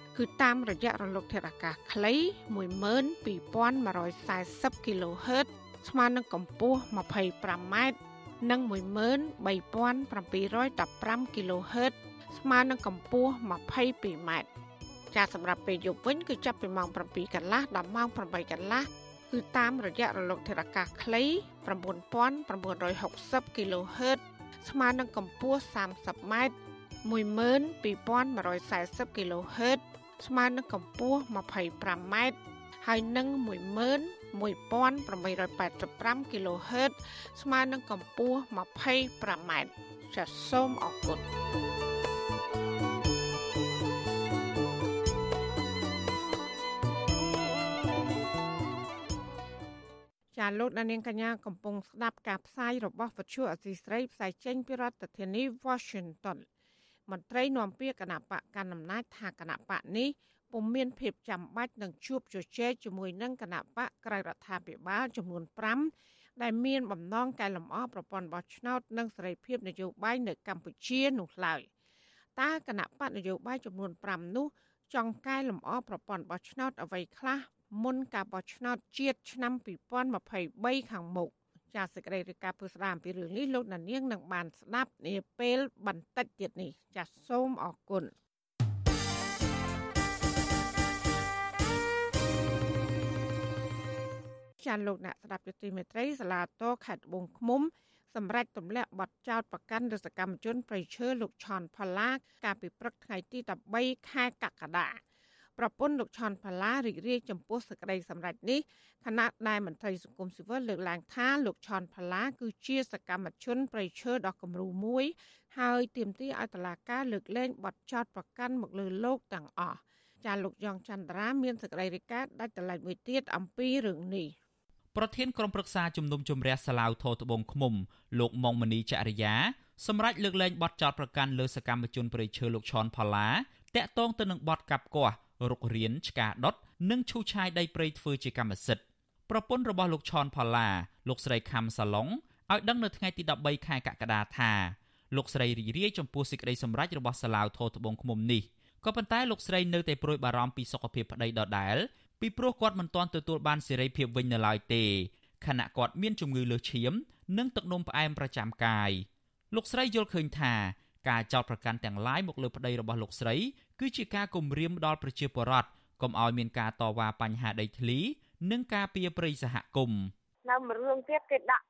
គឺតាមរយៈរលកធាតុអាកាសខ្លី12140 kHz ស្មើនឹងកម្ពស់ 25m និង13715 kHz ស្មើនឹងកម្ពស់ 22m ចាសម្រាប់ពេលយប់វិញគឺចាប់ពីម៉ោង7កន្លះដល់ម៉ោង8កន្លះគឺតាមរយៈរលកធាតុអាកាសខ្លី9960 kHz ស្មើនឹងកម្ពស់ 30m 12140 kHz ស្មើនឹងកម្ពស់ 25m ហើយនឹង11885 kHz ស្មើនឹងកម្ពស់ 25m ចាសសូមអរគុណចាលោកដានៀងកញ្ញាកំពុងស្ដាប់ការផ្សាយរបស់វិទ្យុអសីស្រីផ្សាយចេញពីរដ្ឋធានី Washington មន្ត្រីនាំពាក្យគណៈបកកណ្ដាលអំណាចថាគណៈបកនេះពុំមានភាពចាំបាច់នឹងជួបជជែកជាមួយនឹងគណៈបកក្រៅរដ្ឋាភិបាលចំនួន5ដែលមានបំណងកែលម្អប្រព័ន្ធបោះឆ្នោតនិងសេរីភាពនយោបាយនៅកម្ពុជានោះឡើយតើគណៈបកនយោបាយចំនួន5នោះចង់កែលម្អប្រព័ន្ធបោះឆ្នោតអ្វីខ្លះមុនការបោះឆ្នោតជាតិឆ្នាំ2023ខាងមុខ ចាសសេចក្តីរាយការណ៍ពុស្ដាអំពីរឿងនេះលោកណានៀងនឹងបានស្ដាប់នាពេលបន្តិចទៀតនេះចាសសូមអរគុណចាលោកអ្នកស្ដាប់យុតិមេត្រីសាលាតខេត្តត្បូងឃ្មុំសម្រាប់ទម្លាក់បទចោតប្រកាន់រសកម្មជនប្រៃឈើលោកឆនផល្លាកាលពីព្រឹកថ្ងៃទី13ខែកក្កដា ប្រពន្ធលោកឆនផល្លារីករាយចំពោះសេចក្តីសម្រេចនេះខណៈដែលមន្ត្រីសង្គមស៊ីវិលលើកឡើងថាលោកឆនផល្លាគឺជាសកម្មជនប្រៃឈើដ៏គំរូមួយ ហើយទាមទារឲ្យតុលាការលើកលែងបទចោតប្រកាន់មកលើលោកទាំងអស់ចាលោកយ៉ងចន្ទរាមានសេចក្តីរាយការណ៍ដាច់ដライមួយទៀតអំពីរឿងនេះ
ប្រធានក្រុមប្រឹក្សាជំនុំជម្រះសាឡាវធរត្បូងឃ្មុំលោកមុងមនីចរិយាសម្រាប់លើកលែងបទចោទប្រកាន់លើសកម្មជនប្រៃឈើលោកឈុនផល្លាតាក់ទងទៅនឹងបទកាប់គាស់ រុករៀនឆ្កាដុតនិងឈូសឆាយដីព្រៃធ្វើជាកម្មសិទ្ធិប្រពន្ធរបស់លោកឈុនផល្លាលោកស្រីខំសាឡុងឲ្យដឹងនៅថ្ងៃទី13ខែកក្កដាថាលោកស្រីរីករាយចំពោះសេចក្តីសម្រេចរបស់សាឡាវធរត្បូងឃ្មុំនេះក៏ប៉ុន្តែលោកស្រីនៅតែព្រួយបារម្ភពីសុខភាពប្តីដដែលពីព្រោះគាត់មិនទាន់ទទួលបានសេរីភាពវិញនៅឡើយទេខណៈគាត់មានជំងឺលើសឈាម និងទឹកនោមផ្អែមប្រចាំកាយលោកស្រីយល់ឃើញថាការចោទប្រកាន់ទាំងឡាយមកលើប្តីរបស់លោកស្រី គឺជាការគំរាមដល់ប្រជាពលរដ្ឋកុំឲ្យមានការតវ៉ាបញ្ហាដីធ្លី និងការពៀព្រៃសហគមន៍
នៅមួយរឿងទៀតគេដាក់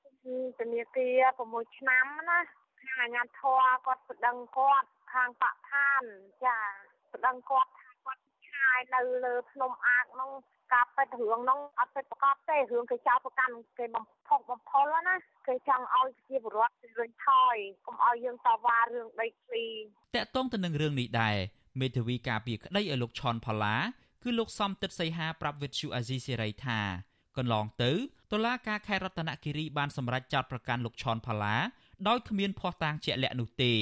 ធនាគារ6ឆ្នាំណាខាងអាជ្ញាធរគាត់ប្តឹងគាត់ខាងបកឋានចាប្តឹងគាត់ថាគាត់ឆាយនៅលើភ្នំអាកនោះការពេតរឿងនោះអត់ពេតប្រកបទេរឿងគេចោទប្រកាន់គេបំផុសបំផុលណាគេចង់ឲ្យជាបរដ្ឋរុញថយកុំឲ្យយើងតវ៉ារឿងដីធ្លី
តកតងទៅនឹងរឿងនេះដែរ មេធាវីការពារក្តីឲ្យលោកឈុនផល្លាគឺលោកសំទិតសីហាប្រាប់វិទ្យុអាស៊ីសេរីថាកន្លងទៅតុលាការខេត្តរតនគិរីបានសម្រេចចោទប្រកាន់លោកឈុនផល្លាដោយគ្មានភ័ស្តុតាងជាក់លាក់នោះទេ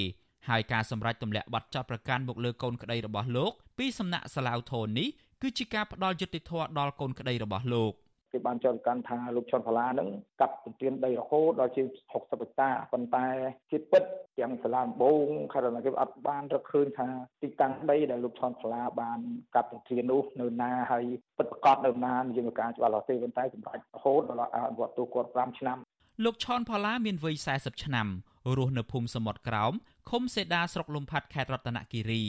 ហើយការសម្រេចទម្លាក់ប័ណ្ណចោទប្រកាន់មកលើកូនក្តីរបស់លោកពីសំណាក់សាឡាវធននេះគឺជាការផ្ដល់យុត្តិធម៌ដល់កូនក្តីរបស់លោក
គេបានចោទកាន់ថាលោកឈុនផល្លានឹងកាប់ទន្ទ្រានដីរហូតដល់ជាង60ហិកតាប៉ុន្តែជាពិតទាំងសាលាដំបងខេត្តរតនគិរីអត់បានរកឃើញថាទីតាំងដីដែលលោកឈុនផល្លាបានកាប់ទន្ទ្រាននោះនៅណាហើយពិតប្រកបនៅណានិយាយមកការច្បាស់លាស់ទេប៉ុន្តែសម្រាប់រហូតដល់អនុវត្តទោសគាត់5ឆ្នាំ
លោកឈុនផល្លាមានវ័យ40ឆ្នាំរស់នៅភូមិសមុទ្រក្រោមឃុំសេដាស្រុកលំផាត់ខេត្តរតនគិរី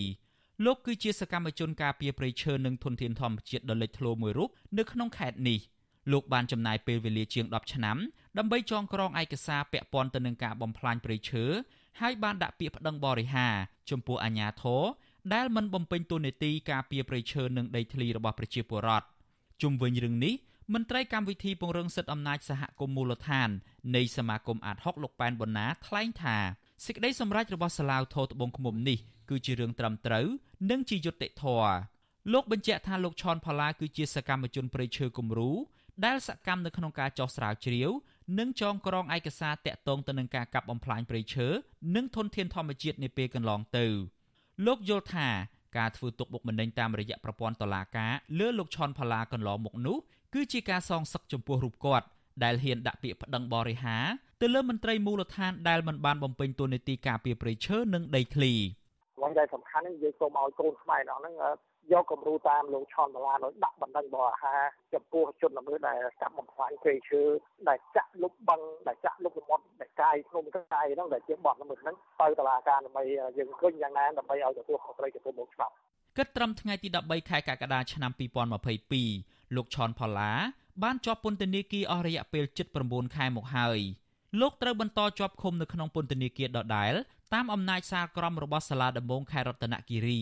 លោកគឺជាសកម្មជនការពារព្រៃឈើនិងធនធានធម្មជាតិដ៏លេចធ្លោមួយរូបនៅក្នុងខេត្តនេះ លោកបានចំណាយពេលវេលាជាង10ឆ្នាំដើម្បីចងក្រងឯកសារពាក់ព័ន្ធទៅនឹងការបំផ្លាញព្រៃឈើហើយបានដាក់ពាក្យប្តឹងបរិហាចំពោះអាជ្ញាធរដែលមិនបំពេញតួនាទីការពារព្រៃឈើនិងដីធ្លីរបស់ប្រជាពលរដ្ឋជុំវិញរឿងនេះមន្ត្រីកម្មវិធីពង្រឹងសិទ្ធិអំណាចសហគមន៍មូលដ្ឋាននៃសមាគមអាត60លោកប៉ែនប៊ុនណាថ្លែងថាសេចក្តីសម្រេចរបស់សាឡាវធរត្បូងឃ្មុំនេះគឺជារឿងត្រឹមត្រូវនិងជាយុត្តិធម៌លោកបញ្ជាក់ថាលោកឈុនផល្លាគឺជាសកម្មជនប្រៃឈើគំរូ ដែលសកម្មនៅក្នុងការចោះស្រាវជ្រាវ និងចងក្រងឯកសារតាក់ទងទៅនឹងការកាប់បំផ្លាញព្រៃឈើនិងធនធានធម្មជាតិនាពេលកន្លងទៅ លោកយល់ថាការធ្វើទុកបុកម្នេញតាមរយៈប្រព័ន្ធតុលាការលើលោកឈុនផល្លាកន្លងមកនោះគឺជាការសងសឹកចំពោះរូបគាត់ដែលហ៊ានដាក់ពាក្យប្តឹងបរិហាទៅលើមន្ត្រីមូលដ្ឋានដែលមិនបានបំពេញតួនាទីការពារព្រៃឈើនិងដីធ្លី
បងតែសំខាន់និយាយសូមឲ្យកូនខ្មែរដល់ហ្នឹង យកគំរូតាមលោកឆនបាឡានោះដាក់បណ្ដឹងបរិហាចំពោះជនល្មើសដែលកាប់បំផ្លាញព្រៃឈើដែលចាក់លុបបឹងដែលចាក់លុបសមុទ្រដែលកាយភ្នំកាយហ្នឹងដែលជាបទល្មើសហ្នឹងទៅតុលាការដើម្បីយើងឃើញយ៉ាងណាដើម្បីឲ្យទទួលខុសត្រូវចំពោះមុខច្បាប់
គិតត្រឹមថ្ងៃទី13ខែកក្កដាឆ្នាំ2022លោកឆនផល្លាបានជាប់ពន្ធនាគារអស់រយៈពេល79ខែមកហើយលោកត្រូវបន្តជាប់ឃុំនៅក្នុងពន្ធនាគារដដែលតាមអំណាចសាលក្រមរបស់សាលាដំបងខេត្តរតនគិរី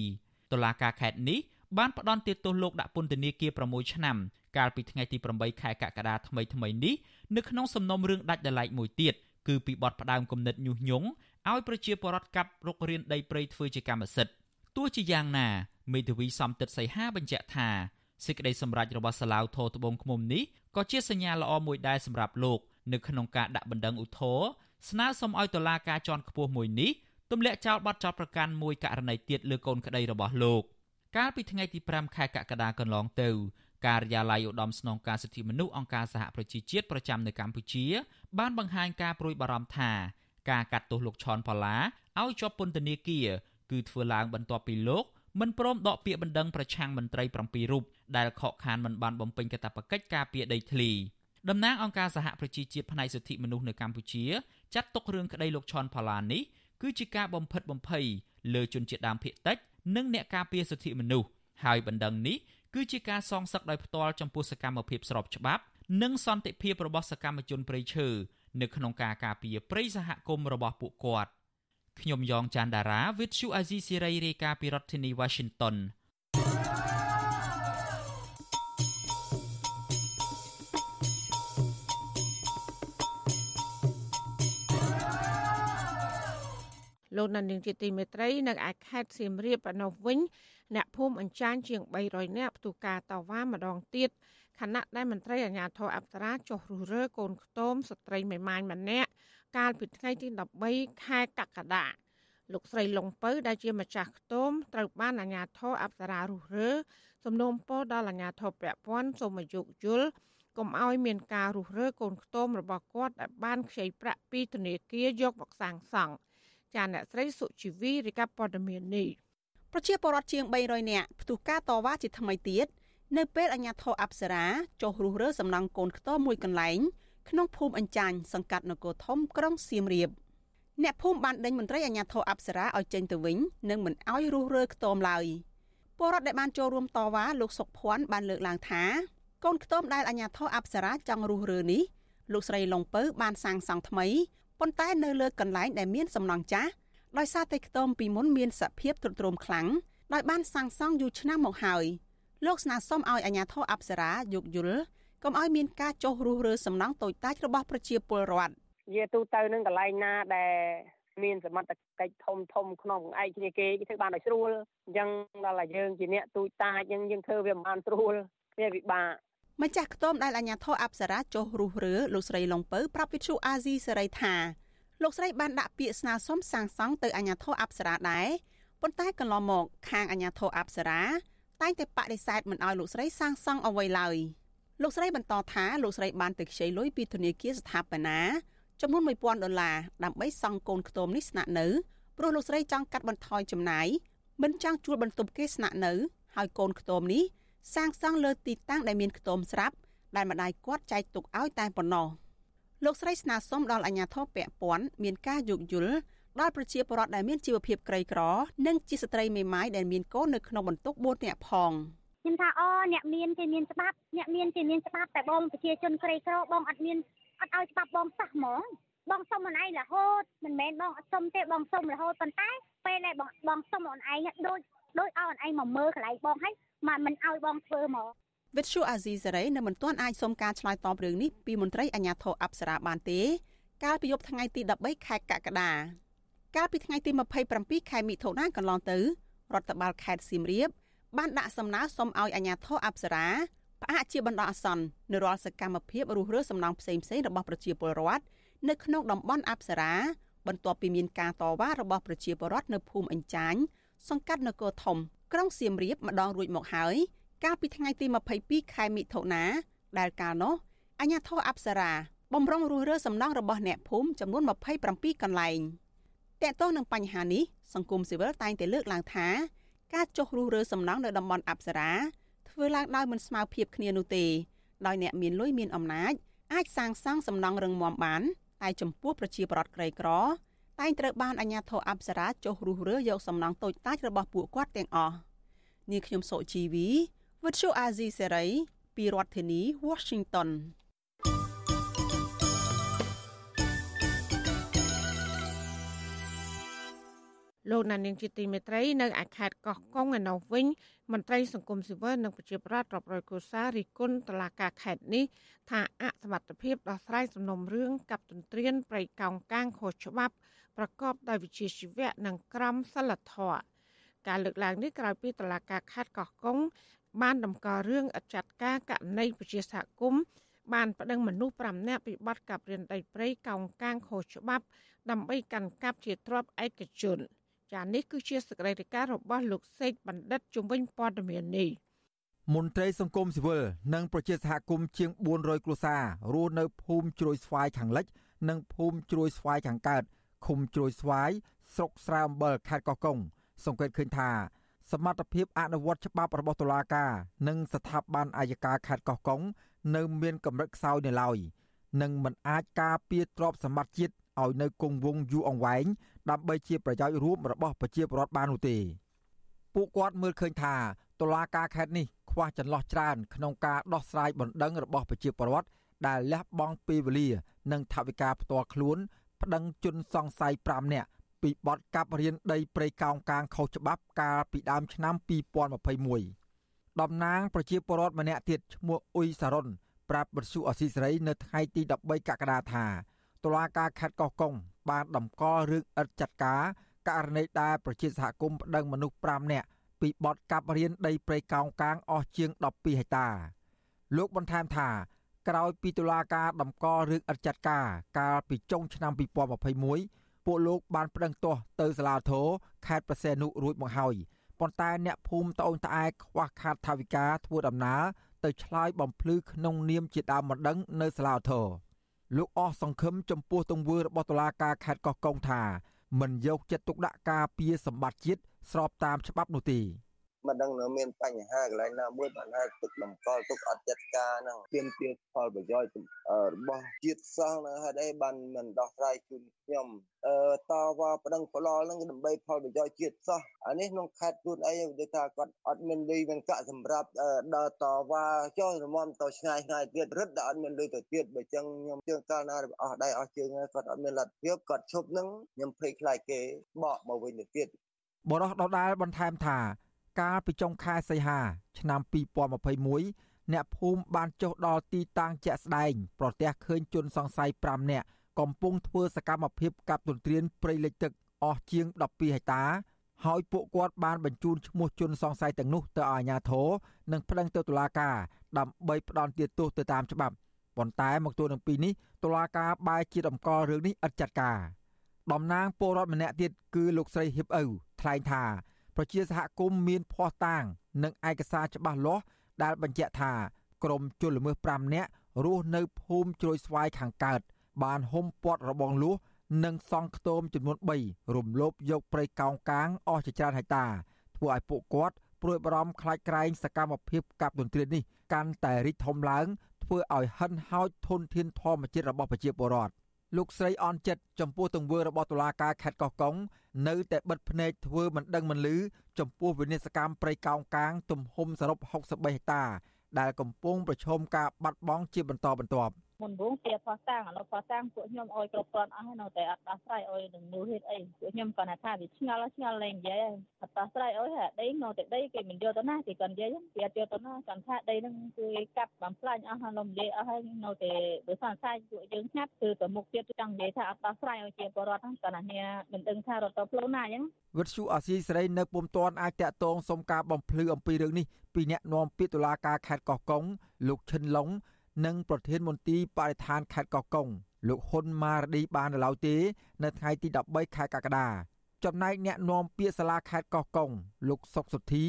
តុលាការខេត្តនេះ បានផ្ដន្ទាទោសលោកដាក់ពន្ធនាគារ6ឆ្នាំកាលពីថ្ងៃទី8ខែកក្កដាថ្មីថ្មីនេះនៅក្នុងសំណុំរឿងដាច់ដライមួយទៀតគឺពីបទផ្ដាំគំនិតញុះញង់ឲ្យប្រជាពលរដ្ឋកាប់រុករានដីព្រៃធ្វើជាកម្មសិទ្ធិទោះជាយ៉ាងណាមេធាវីសំទិតសីហាបញ្ជាក់ថាសេចក្តីសម្រេចរបស់សាឡាវធរត្បូងឃ្មុំនេះក៏ជាសញ្ញាល្អមួយដែរសម្រាប់លោកនៅក្នុងការដាក់បណ្ដឹងឧទ្ធរស្នើសុំឲ្យតុលាការជាន់ខ្ពស់មួយនេះទម្លាក់ចោលបទចោទប្រកាន់មួយករណីទៀតលើកូនក្តីរបស់លោក កាលពីថ្ងៃទី5ខែកក្កដាកន្លងទៅការិយាល័យឧត្តមស្នងការសិទ្ធិមនុស្សអង្គការសហប្រជាជាតិប្រចាំនៅកម្ពុជា បានបង្ហាញការព្រួយបារម្ភថាការកាត់ទោសលោកឈុនផល្លាឲ្យជាប់ពន្ធនាគារគឺធ្វើឡើងបន្ទាប់ពីលោកមិនព្រមដកពាក្យបណ្ដឹងប្រឆាំងមន្ត្រី7រូបដែលខកខានមិនបានបំពេញកាតព្វកិច្ចការពារដីធ្លីតំណាងអង្គការសហប្រជាជាតិផ្នែកសិទ្ធិមនុស្សនៅកម្ពុជាចាត់ទុករឿងក្តីលោកឈុនផល្លានេះគឺជាការបំផិតបំភ័យលើជនជាតិដើមភាគតិច និងអ្នកការពារសិទ្ធិមនុស្សហើយបណ្ដឹងនេះគឺជាការសងសឹកដោយផ្ទាល់ចំពោះសកម្មភាពស្របច្បាប់ និងសន្តិភាពរបស់សកម្មជនព្រៃឈើនៅក្នុងការការពារព្រៃសហគមន៍របស់ពួកគាត់ខ្ញុំយ៉ងច័ន្ទដារាវិទ្យុអាស៊ីសេរីរាយការណ៍ពីរដ្ឋធានី Washington
លោកណានៀងជាទីមេត្រីនៅឯខេត្តសៀមរាបឯនោះវិញអ្នកភូមិអញ្ចាញជាង300នាក់ផ្ទុះការតវ៉ាម្ដងទៀតខណៈដែលមន្ត្រីអាជ្ញាធរអប្សរាចុះរុះរើកូនខ្ទមស្ត្រីមេម៉ាញម្នាក់កាលពីថ្ងៃទី13ខែកក្កដាលោកស្រីលងពៅដែលជាម្ចាស់ខ្ទមត្រូវបានអាជ្ញាធរអប្សរារុះរើសំណូមពរដល់អាជ្ញាធរពាក់ព័ន្ធសូមអាយុយល់កុំឲ្យមានការរុះរើកូនខ្ទមរបស់គាត់ដែលបានខ្ចីប្រាក់ពីធនាគារយកមកសាងសង់ ចាអ្នកស្រីសុជីវីរាយការណ៍ព័ត៌មាននេះ
ប្រជាពលរដ្ឋជាង300នាក់ផ្ទុះការតវ៉ាជាថ្មីទៀតនៅពេលអាជ្ញាធរអប្សរាចុះរុះរើសំណង់កូនខ្ទមមួយកន្លែងក្នុងភូមិអញ្ចាញសង្កាត់នគរធំក្រុងសៀមរាបអ្នកភូមិបានដេញមន្ត្រីអាជ្ញាធរអប្សរាឲ្យចេញទៅវិញនិងមិនឲ្យរុះរើខ្ទមឡើយពលរដ្ឋដែលបានចូលរួមតវ៉ាលោកសុកភ័ណ្ឌបានលើកឡើងថាកូនខ្ទមដែលអាជ្ញាធរអប្សរាចង់រុះរើនេះលោកស្រីលងពៅបានសាងសង់ថ្មី ប៉ុន្តែនៅលើកន្លែងដែលមានសំណង់ចាស់ដោយសារតែខ្ទមពីមុនមានសភាពទ្រុឌទ្រោមខ្លាំងដោយបានសាងសង់យូរឆ្នាំមកហើយលោកស្នើសុំឲ្យអាជ្ញាធរអប្សរាយោគយល់កុំឲ្យមានការចុះរុះរើសំណង់តូចតាចរបស់ប្រជាពលរដ្ឋ
យាទូទៅនឹងកន្លែងណាដែលមានសមត្ថកិច្ចធំធំក្នុងឯកគ្នាគេគេធ្វើបានដោយស្រួលអញ្ចឹងដល់តែយើងជាអ្នកទូចតាចអញ្ចឹងយើងធ្វើវាមិនបានស្រួលវាពិបាក ម្ចា
ស់ខ្ទមដែលអាញាធរអប្សរាចុះរុះរើលោកស្រីលងពៅប្រាប់វិទ្យុអាស៊ីសេរីថាលោកស្រីបានដាក់ពាក្យស្នើសុំសាងសង់ទៅអាញាធរអប្សរាដែរប៉ុន្តែកន្លងមកខាងអាញាធរអប្សរាតែងតែបដិសេធមិនឲ្យលោកស្រីសាងសង់អ្វីឡើយលោកស្រីបន្តថាលោកស្រីបានទៅខ្ចីលុយពីធនាគារស្ថាបនាចំនួន1000ដុល្លារដើម្បីសង់កូនខ្ទមនេះស្នាក់នៅព្រោះលោកស្រីចង់កាត់បន្ថយចំណាយមិនចង់ជួលបន្ទប់គេស្នាក់នៅហើយកូនខ្ទមនេះ សាងសង់លើទីតាំងដែលមានខ្ទមស្រាប់ដែលម្ដាយគាត់ចែកទុកឲ្យតែប៉ុណ្ណោះលោកស្រីស្នើសុំដល់អាជ្ញាធរពាក់ព័ន្ធមានការយោគយល់ដល់ប្រជាពលរដ្ឋដែលមានជីវភាពក្រីក្រ និងជាស្ត្រីមេម៉ាយដែលមានកូននៅក្នុងបន្ទុក4នាក់ផង
ខ្ញុំថាអូអ្នកមានគេមានច្បាប់អ្នកមានគេមានច្បាប់តែបងប្រជាជនក្រីក្របងអត់មានអត់ឲ្យច្បាប់បងសោះហ្មងបងសុំអូនឯងរហូតមិនមែនបងអត់សុំទេបងសុំរហូតប៉ុន្តែពេលដែលបងបងសុំអូនឯងដូចដូចឲ្យអូនឯងមកមើលកន្លែងបងហើយ មិនមិនឲ្យបងធ្វើហ្មង
វិទ្យុអាស៊ីសេរីនៅមិនទាន់អាចសុំការឆ្លើយតបរឿងនេះពីមន្ត្រីអាជ្ញាធរអប្សរាបានទេ កាលពីយប់ថ្ងៃទី13ខែកក្កដាកាលពីថ្ងៃទី27ខែមិថុនាកន្លងទៅរដ្ឋបាលខេត្តសៀមរាបបានដាក់សំណើសុំឲ្យអាជ្ញាធរអប្សរាផ្អាកជាបណ្ដោះអាសន្ននៅរាល់សកម្មភាពរុះរើសំណង់ផ្សេងៗរបស់ប្រជាពលរដ្ឋនៅក្នុងតំបន់អប្សរាបន្ទាប់ពីមានការតវ៉ារបស់ប្រជាពលរដ្ឋនៅភូមិអញ្ចាញសង្កាត់នគរធំ ក្រុងសៀមរាបម្ដងរួចមកហើយកាលពីថ្ងៃទី22ខែមិថុនាដែលកាលនោះអាជ្ញាធរអប្សរាបំរុងរុះរើសំណង់របស់អ្នកភូមិចំនួន27កន្លែងតកតងនឹងបញ្ហានេះសង្គមស៊ីវិលតែងតែលើកឡើងថាការចុះរុះរើសំណង់នៅតំបន់អប្សរាធ្វើឡើងដោយមិនស្មើភាពគ្នានោះទេដោយអ្នកមានលុយមានអំណាចអាចសាងសង់សំណង់រឹងមាំបានតែចំពោះប្រជាប្រដ្ឋក្រីក្រ តែងត្រូវបានអាជ្ញាធរអប្សរាចុះរុះរើយកសំណង់តូចតាចរបស់ពួកគាត់ទាំងអស់នាងខ្ញុំសុជីវីវិទ្យុអាស៊ីសេរីពីរដ្ឋធានី Washington
លោកណានីងជាទីមេត្រីនៅឯខេត្តកោះកុងឯណោះវិញមន្ត្រីសង្គមស៊ីវិលនិងប្រជាប្រដ្ឋរាប់រយគ្រួសាររិះគន់តឡាការខេត្តនេះថាអសមត្ថភាពដោះស្រាយសំណុំរឿងកັບទន្ទ្រានប្រៃកោងកាងខុសច្បាប់ ប្រកបដោយវិជ្ជាជីវៈនិងក្រមសីលធម៌ការលើកឡើងនេះក្រោយពីតឡាការខេត្តកោះកុងបានតម្កល់រឿងអចាត់ការករណីប្រជាសហគមន៍បានប្តឹងមនុស្ស5នាក់ពីបទកាប់រានដីព្រៃកោងកាងខុសច្បាប់ ដើម្បីកាន់កាប់ជាទ្រព្យឯកជន។ចានេះគឺជាសកម្មភាពរបស់លោកសេកបណ្ឌិតជំនាញព័ត៌មាននេះ
មន្ត្រីសង្គមស៊ីវិលនិងប្រជាសហគមន៍ជាង400គ្រួសាររស់នៅភូមិជ្រោយស្វាយខាងលិច និងភូមិជ្រោយស្វាយខាងកើត ឃុំជ្រោយស្វាយស្រុកស្រែអំបិលខេត្តកោះកុងសង្កេតឃើញថាសមត្ថភាពអនុវត្តច្បាប់របស់តុលាការនិងស្ថាប័នអាយកាខេត្តកោះកុងនៅមានកម្រិតខ្សោយនៅឡើយនិងមិនអាចការពារទ្រព្យសម្បត្តិជាតិឲ្យនៅគង់វង្សយូរអង្វែងដើម្បីជាប្រយោជន៍រួមរបស់ប្រជាពលរដ្ឋបាននោះទេពួកគាត់មើលឃើញថាតុលាការខេត្តនេះខ្វះចន្លោះច្រើនក្នុងការដោះស្រាយបណ្ដឹងរបស់ប្រជាពលរដ្ឋដែលលះបង់ពេលវេលា និងថវិកាផ្ទាល់ខ្លួន ប្តឹងជនសង្ស័យ5នាក់ពីបទកាប់រៀនដីព្រៃកោងកាងខុសច្បាប់កាលពីដើមឆ្នាំ2021តំណាងប្រជាពលរដ្ឋម្នាក់ទៀតឈ្មោះអ៊ុយសារុនប្រាប់បទសុអសីសេរីនៅថ្ងៃទី13កក្កដាថាតុលាការខេត្តកោះកុងបានតម្កល់រឿងឥតចាត់ការករណីដែលប្រជាសហគមន៍ប្តឹងមនុស្ស5នាក់ពីបទកាប់រៀនដីព្រៃកោងកាងអស់ជាង12ហិកតាលោកបន្ថែមថា ក្រោយពីតុលាការដំកល់រឿងឥតចាត់ការកាលពីចុងឆ្នាំ2021ពួកលោកបានប្តឹងទាស់ទៅសាលាធរខេត្តប្រសេនុរួចមកហើយប៉ុន្តែអ្នកភូមិត្អូញត្អែខ្វះខាតថវិកាធ្វើដំណើរទៅឆ្លើយបំភ្លឺក្នុងនាមជាដើមម្ដងនៅសាលាធរលោកអស់សង្ឃឹមចំពោះទង្វើរបស់តុលាការខេត្តកោះកុងថាមិនយកចិត្តទុកដាក់ការពារសម្បត្តិជាតិស្របតាមច្បាប់នោះទេ
មិនដឹងនៅមានបញ្ហាកន្លែងណាមួយបានថាទឹកតម្កល់ទុកអត់ចិត្តការហ្នឹងទាមទារផលប្រយោជន៍របស់ជាតិសាសន៍នៅហេតុអីបានមិនដោះស្រាយជូនខ្ញុំអឺតវ៉ាប្តឹងប្រឡល់ហ្នឹងដើម្បីផលប្រយោជន៍ជាតិសាសន៍អានេះក្នុងខេត្តខ្លួនអីដូចថាគាត់អត់មានលុយមានកាក់សម្រាប់ដើរតវ៉ាចុះរមមទៅឆ្ងាយឆ្ងាយទៀតរឹតតែអត់មានលុយទៅទៀតបើចឹងខ្ញុំជឿកាលណាអស់ដៃអស់ជើងគាត់អត់មានលទ្ធភាពគាត់ឈប់ហ្នឹងខ្ញុំភ័យខ្លាចគេបកមកវិញទៅទៀត
បរោះដដាលបន្ថែមថា កាលពីចុងខែសីហា ឆ្នាំ2021អ្នកភូមិបានចុះដល់ទីតាំងជាក់ស្ដែង ប្រទះឃើញជនសង្ស័យ5នាក់កំពុងធ្វើសកម្មភាពកាប់ទន្ទ្រានព្រៃលិចទឹកអស់ជាង12ហិកតាហើយពួកគាត់បានបញ្ជូនឈ្មោះជនសង្ស័យទាំងនោះទៅឲ្យអាជ្ញាធរនិងប្តឹងទៅតុលាការដើម្បីផ្តន្ទាទោសទៅតាមច្បាប់ប៉ុន្តែមកទល់នឹងពេលនេះតុលាការបែរជាតម្កល់រឿងនេះឥតចាត់ការ តំណាងពលរដ្ឋម្នាក់ទៀតគឺលោកស្រីហ៊ីបអ៊ូថ្លែងថា ប្រជាសហគមន៍មានភ័ស្តុតាង និងឯកសារច្បាស់លាស់ដែលបញ្ជាក់ថាក្រុមជនល្មើស5នាក់រស់នៅភូមិជ្រោយស្វាយខាងកើត បានហុំព័ទ្ធរបងលួសនិងសង់ខ្ទមចំនួន3រំលោភយកព្រៃកោងកាងអស់ជាច្រើនហិកតាធ្វើឲ្យពួកគាត់ព្រួយបារម្ភខ្លាចក្រែងសកម្មភាពកាប់ទន្ទ្រាននេះកាន់តែរីកធំឡើងធ្វើឲ្យហិនហោចធនធានធម្មជាតិរបស់ប្រជាពលរដ្ឋ លោកស្រីអនចិត្តចំពោះទង្វើរបស់តុលាការខេត្តកោះកុងនៅតែបិទភ្នែកធ្វើមិនដឹងមិនឮចំពោះវិនិស្សកម្មព្រៃកោងកាងទំហំសរុប63ហិកតា ដែលកំពុងប្រឈមការបាត់បង់ជាបន្តបន្ទាប់។
មុនវងជាផោះតាំងឥឡូវផោះតាំងពួកខ្ញុំអោយគ្រប់គ្រាន់អស់ហើយនៅតែអត់ដោះស្រាយអោយនឹងមូលហេតុអីពួកខ្ញុំគាត់ថាវាឆ្ងល់ឆ្ងល់លែងនិយាយអត់ដោះស្រាយអោយហើយដីនៅតែដីគេមិនយកទៅណាគេគាត់និយាយគេអត់យកទៅណាគាត់ថាដីហ្នឹងគឺកាប់បំផ្លាញអស់ហើយលំនិយាយអស់ហើយនៅតែបើសន្សាយពួកយើងស្ងាត់គឺទៅមុខទៀតចង់និយាយថាអត់ដោះស្រាយឲ្យជាបរដ្ឋហ្នឹងគាត់ថាមិនដឹងថារត់ទៅផ្លូវណាអញ្ចឹង
វិទ្យុអាស៊ីសេរីនៅពុំទាន់អាចតាក់ទងសុំការបំភ្លឺអំពីរឿងនេះពីអ្នកនាំពាក្យតុលាការខេត្តកោះកុងលោកឈិនឡុង និងប្រធានមន្ទីរបរិស្ថានខេត្តកោះកុងលោកហ៊ុនម៉ារឌីបាននៅឡើយទេ នៅថ្ងៃទី13ខែកក្កដាចំណែកអ្នកនាំពាក្យសាលាខេត្តកោះកុងលោកសុកសុធី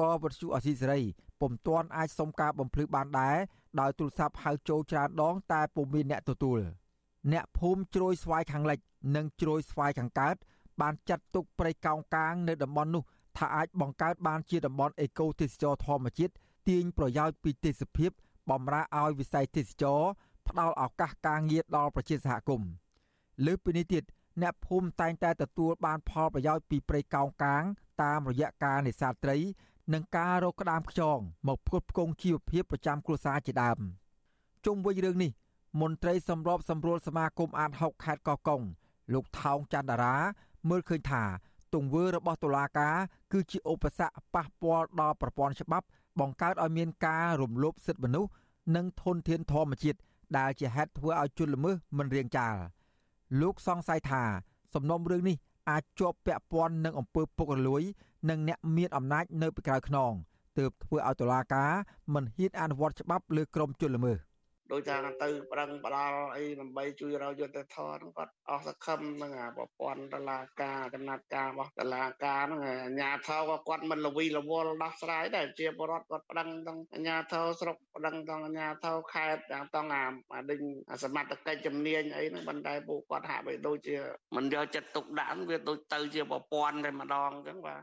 ក៏វិទ្យុអសីសេរីពុំទាន់អាចសុំការបំភ្លឺបានដែរដោយទូរស័ព្ទហៅចូលច្រើនដង តែពុំមានអ្នកទទួលអ្នកភូមិជ្រោយស្វាយខាងលិច និងជ្រោយស្វាយខាងកើតបានចាត់ទុកព្រៃកោងកាងនៅតំបន់នោះថាអាចបង្កើតបានជាតំបន់អេកូទេសចរធម្មជាតិទាញប្រយោជន៍ពីទេសភាព បំរើឲ្យវិស័យទេសចរផ្ដល់ឱកាសការងារដល់ប្រជាសហគមន៍លើពីនេះទៀតអ្នកភូមិតែងតែទទួលបានផលប្រយោជន៍ពីព្រៃកោងកាង តាមរយៈការនេសាទត្រី និងការរកក្តាមខ្យងមកផ្គត់ផ្គង់ជីវភាពប្រចាំគ្រួសារជាដើមជុំវិញរឿងនេះមន្ត្រីសម្របសម្រួលសមាគមអាត6ខេត្តកោះកុងលោកថោងច័ន្ទតារា មើលឃើញថា ទង្វើរបស់តុលាការគឺជាឧបសគ្គប៉ះពាល់ដល់ប្រព័ន្ធច្បាប់ បង្កើតឲ្យមានការរំលោភសិទ្ធិមនុស្សនិងធនធានធម្មជាតិដែលជាហេតុធ្វើឲ្យជនល្មើសមិនរៀងចាលលោកសង្ស័យថាសំណុំរឿងនេះអាចជាប់ពាក់ព័ន្ធនឹងអំពើពុករលួយ និងអ្នកមានអំណាចនៅពីក្រោយខ្នងទើបធ្វើឲ្យតុលាការមិនហ៊ានអនុវត្តច្បាប់លើក្រុមជនល្មើស។
ដោយថាទៅប្រឹងផ្ដាល់អីដើម្បីជួយរកយុត្តិធម៌ហ្នឹងគាត់អស់សង្ឃឹមនឹងអាប្រព័ន្ធតឡាការដំណាត់ការរបស់តឡាការហ្នឹងអាញាធរក៏គាត់មិនលវីលវល់ដោះស្រាយដែរជាបរដ្ឋគាត់ប្តឹងទាំងអាញាធរស្រុកប្តឹងទាំងអាញាធរខេត្តទាំងទាំងអាអាដេញសមត្ថកិច្ចជំនាញអីហ្នឹងប៉ុន្តែពួកគាត់ហាក់បីដូចជាមិនយកចិត្តទុកដាក់វាដូចទៅជាប្រព័ន្ធតែម្ដងអញ្ចឹងបាទ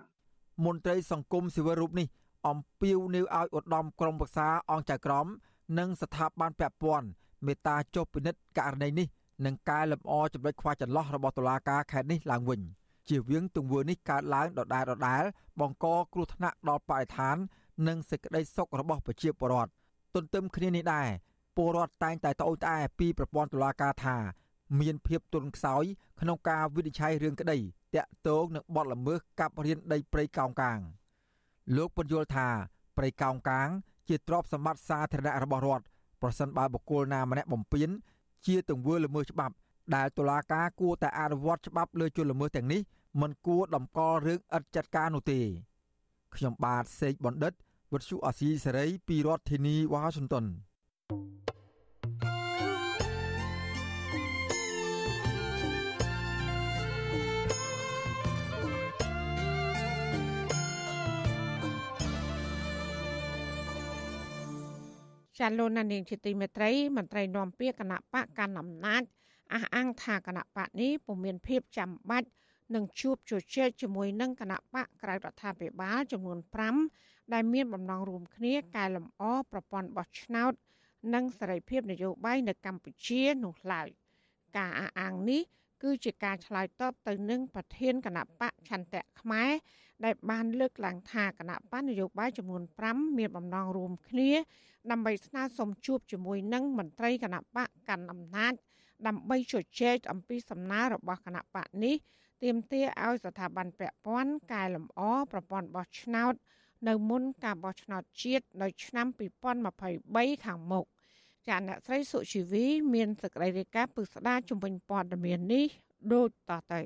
មន្ត្រីសង្គមស៊ីវិលរូបនេះអំពាវនាវឲ្យឧត្តមក្រុមប្រឹក្សាអង្គចៅក្រម និងស្ថាប័នពាក់ព័ន្ធមេត្តាចុះពិនិត្យករណីនេះនិងកែលម្អចំណុចខ្វះចន្លោះរបស់តុលាការខេត្តនេះឡើងវិញជាវៀងទង្វើនេះកើតឡើងដដែលដដែលបង្កគ្រោះថ្នាក់ដល់បរិស្ថាន និងសេចក្តីសុខរបស់ប្រជាពលរដ្ឋទន្ទឹមគ្នានេះដែរពលរដ្ឋតែងតែត្អូញត្អែពីប្រព័ន្ធតុលាការថាមានភាពទន់ខ្សោយក្នុងការវិនិច្ឆ័យរឿងក្តីតាក់ទងនឹងបទល្មើសកាប់រៀនដីព្រៃកោងកាង លោកពន្យល់ថាព្រៃកោងកាង ជាទ្រព្យសម្បត្តិសាធារណៈរបស់រដ្ឋប្រសិនបើបុគ្គលណាម្នាក់បំពេញជាទង្វើល្មើសច្បាប់ ដែលតុលាការគួរតែអនុវត្តច្បាប់លើជនល្មើសទាំងនេះមិនគួរដំកល់រឿងឥតចាត់ការនោះទេខ្ញុំបាទសេកបណ្ឌិតវិទ្យុអាស៊ីសេរីពីរដ្ឋធានីវ៉ាស៊ីនតោន
ចាលោកណានីងជាទីមេត្រីមន្ត្រីនាំពាក្យគណៈបកកណ្ដាលអំណាចអះអាងថាគណៈបកនេះពុំមានភាពចាំបាច់នឹងជួបជជែកជាមួយនឹងគណៈបកក្រៅរដ្ឋាភិបាលចំនួន5ដែលមានបំណងរួមគ្នាកែលម្អប្រព័ន្ធបោះឆ្នោត និងសេរីភាពនយោបាយនៅកម្ពុជានោះឡើយការអះអាងនេះ គឺជាការឆ្លើយតបទៅនឹងប្រធានគណៈបកឆន្ទៈខ្មែរដែលបានលើកឡើងថាគណៈបកនយោបាយចំនួន5មានបំណងរួមគ្នាដើម្បីស្នើសុំជួបជាមួយនឹងមន្ត្រីគណៈបកកាន់អំណាចដើម្បីជជែកអំពីសំណើរបស់គណៈបកនេះទាមទារឲ្យស្ថាប័នពាក់ព័ន្ធកែលម្អប្រព័ន្ធបោះឆ្នោត នៅមុនការបោះឆ្នោតជាតិនៅឆ្នាំ2023ខាងមុខ ចាអ្នកស្រីសុជីវី មានសេចក្តីរាយការណ៍ពឹស្ដារជំវិញព័ត៌មាននេះដូចតទៅ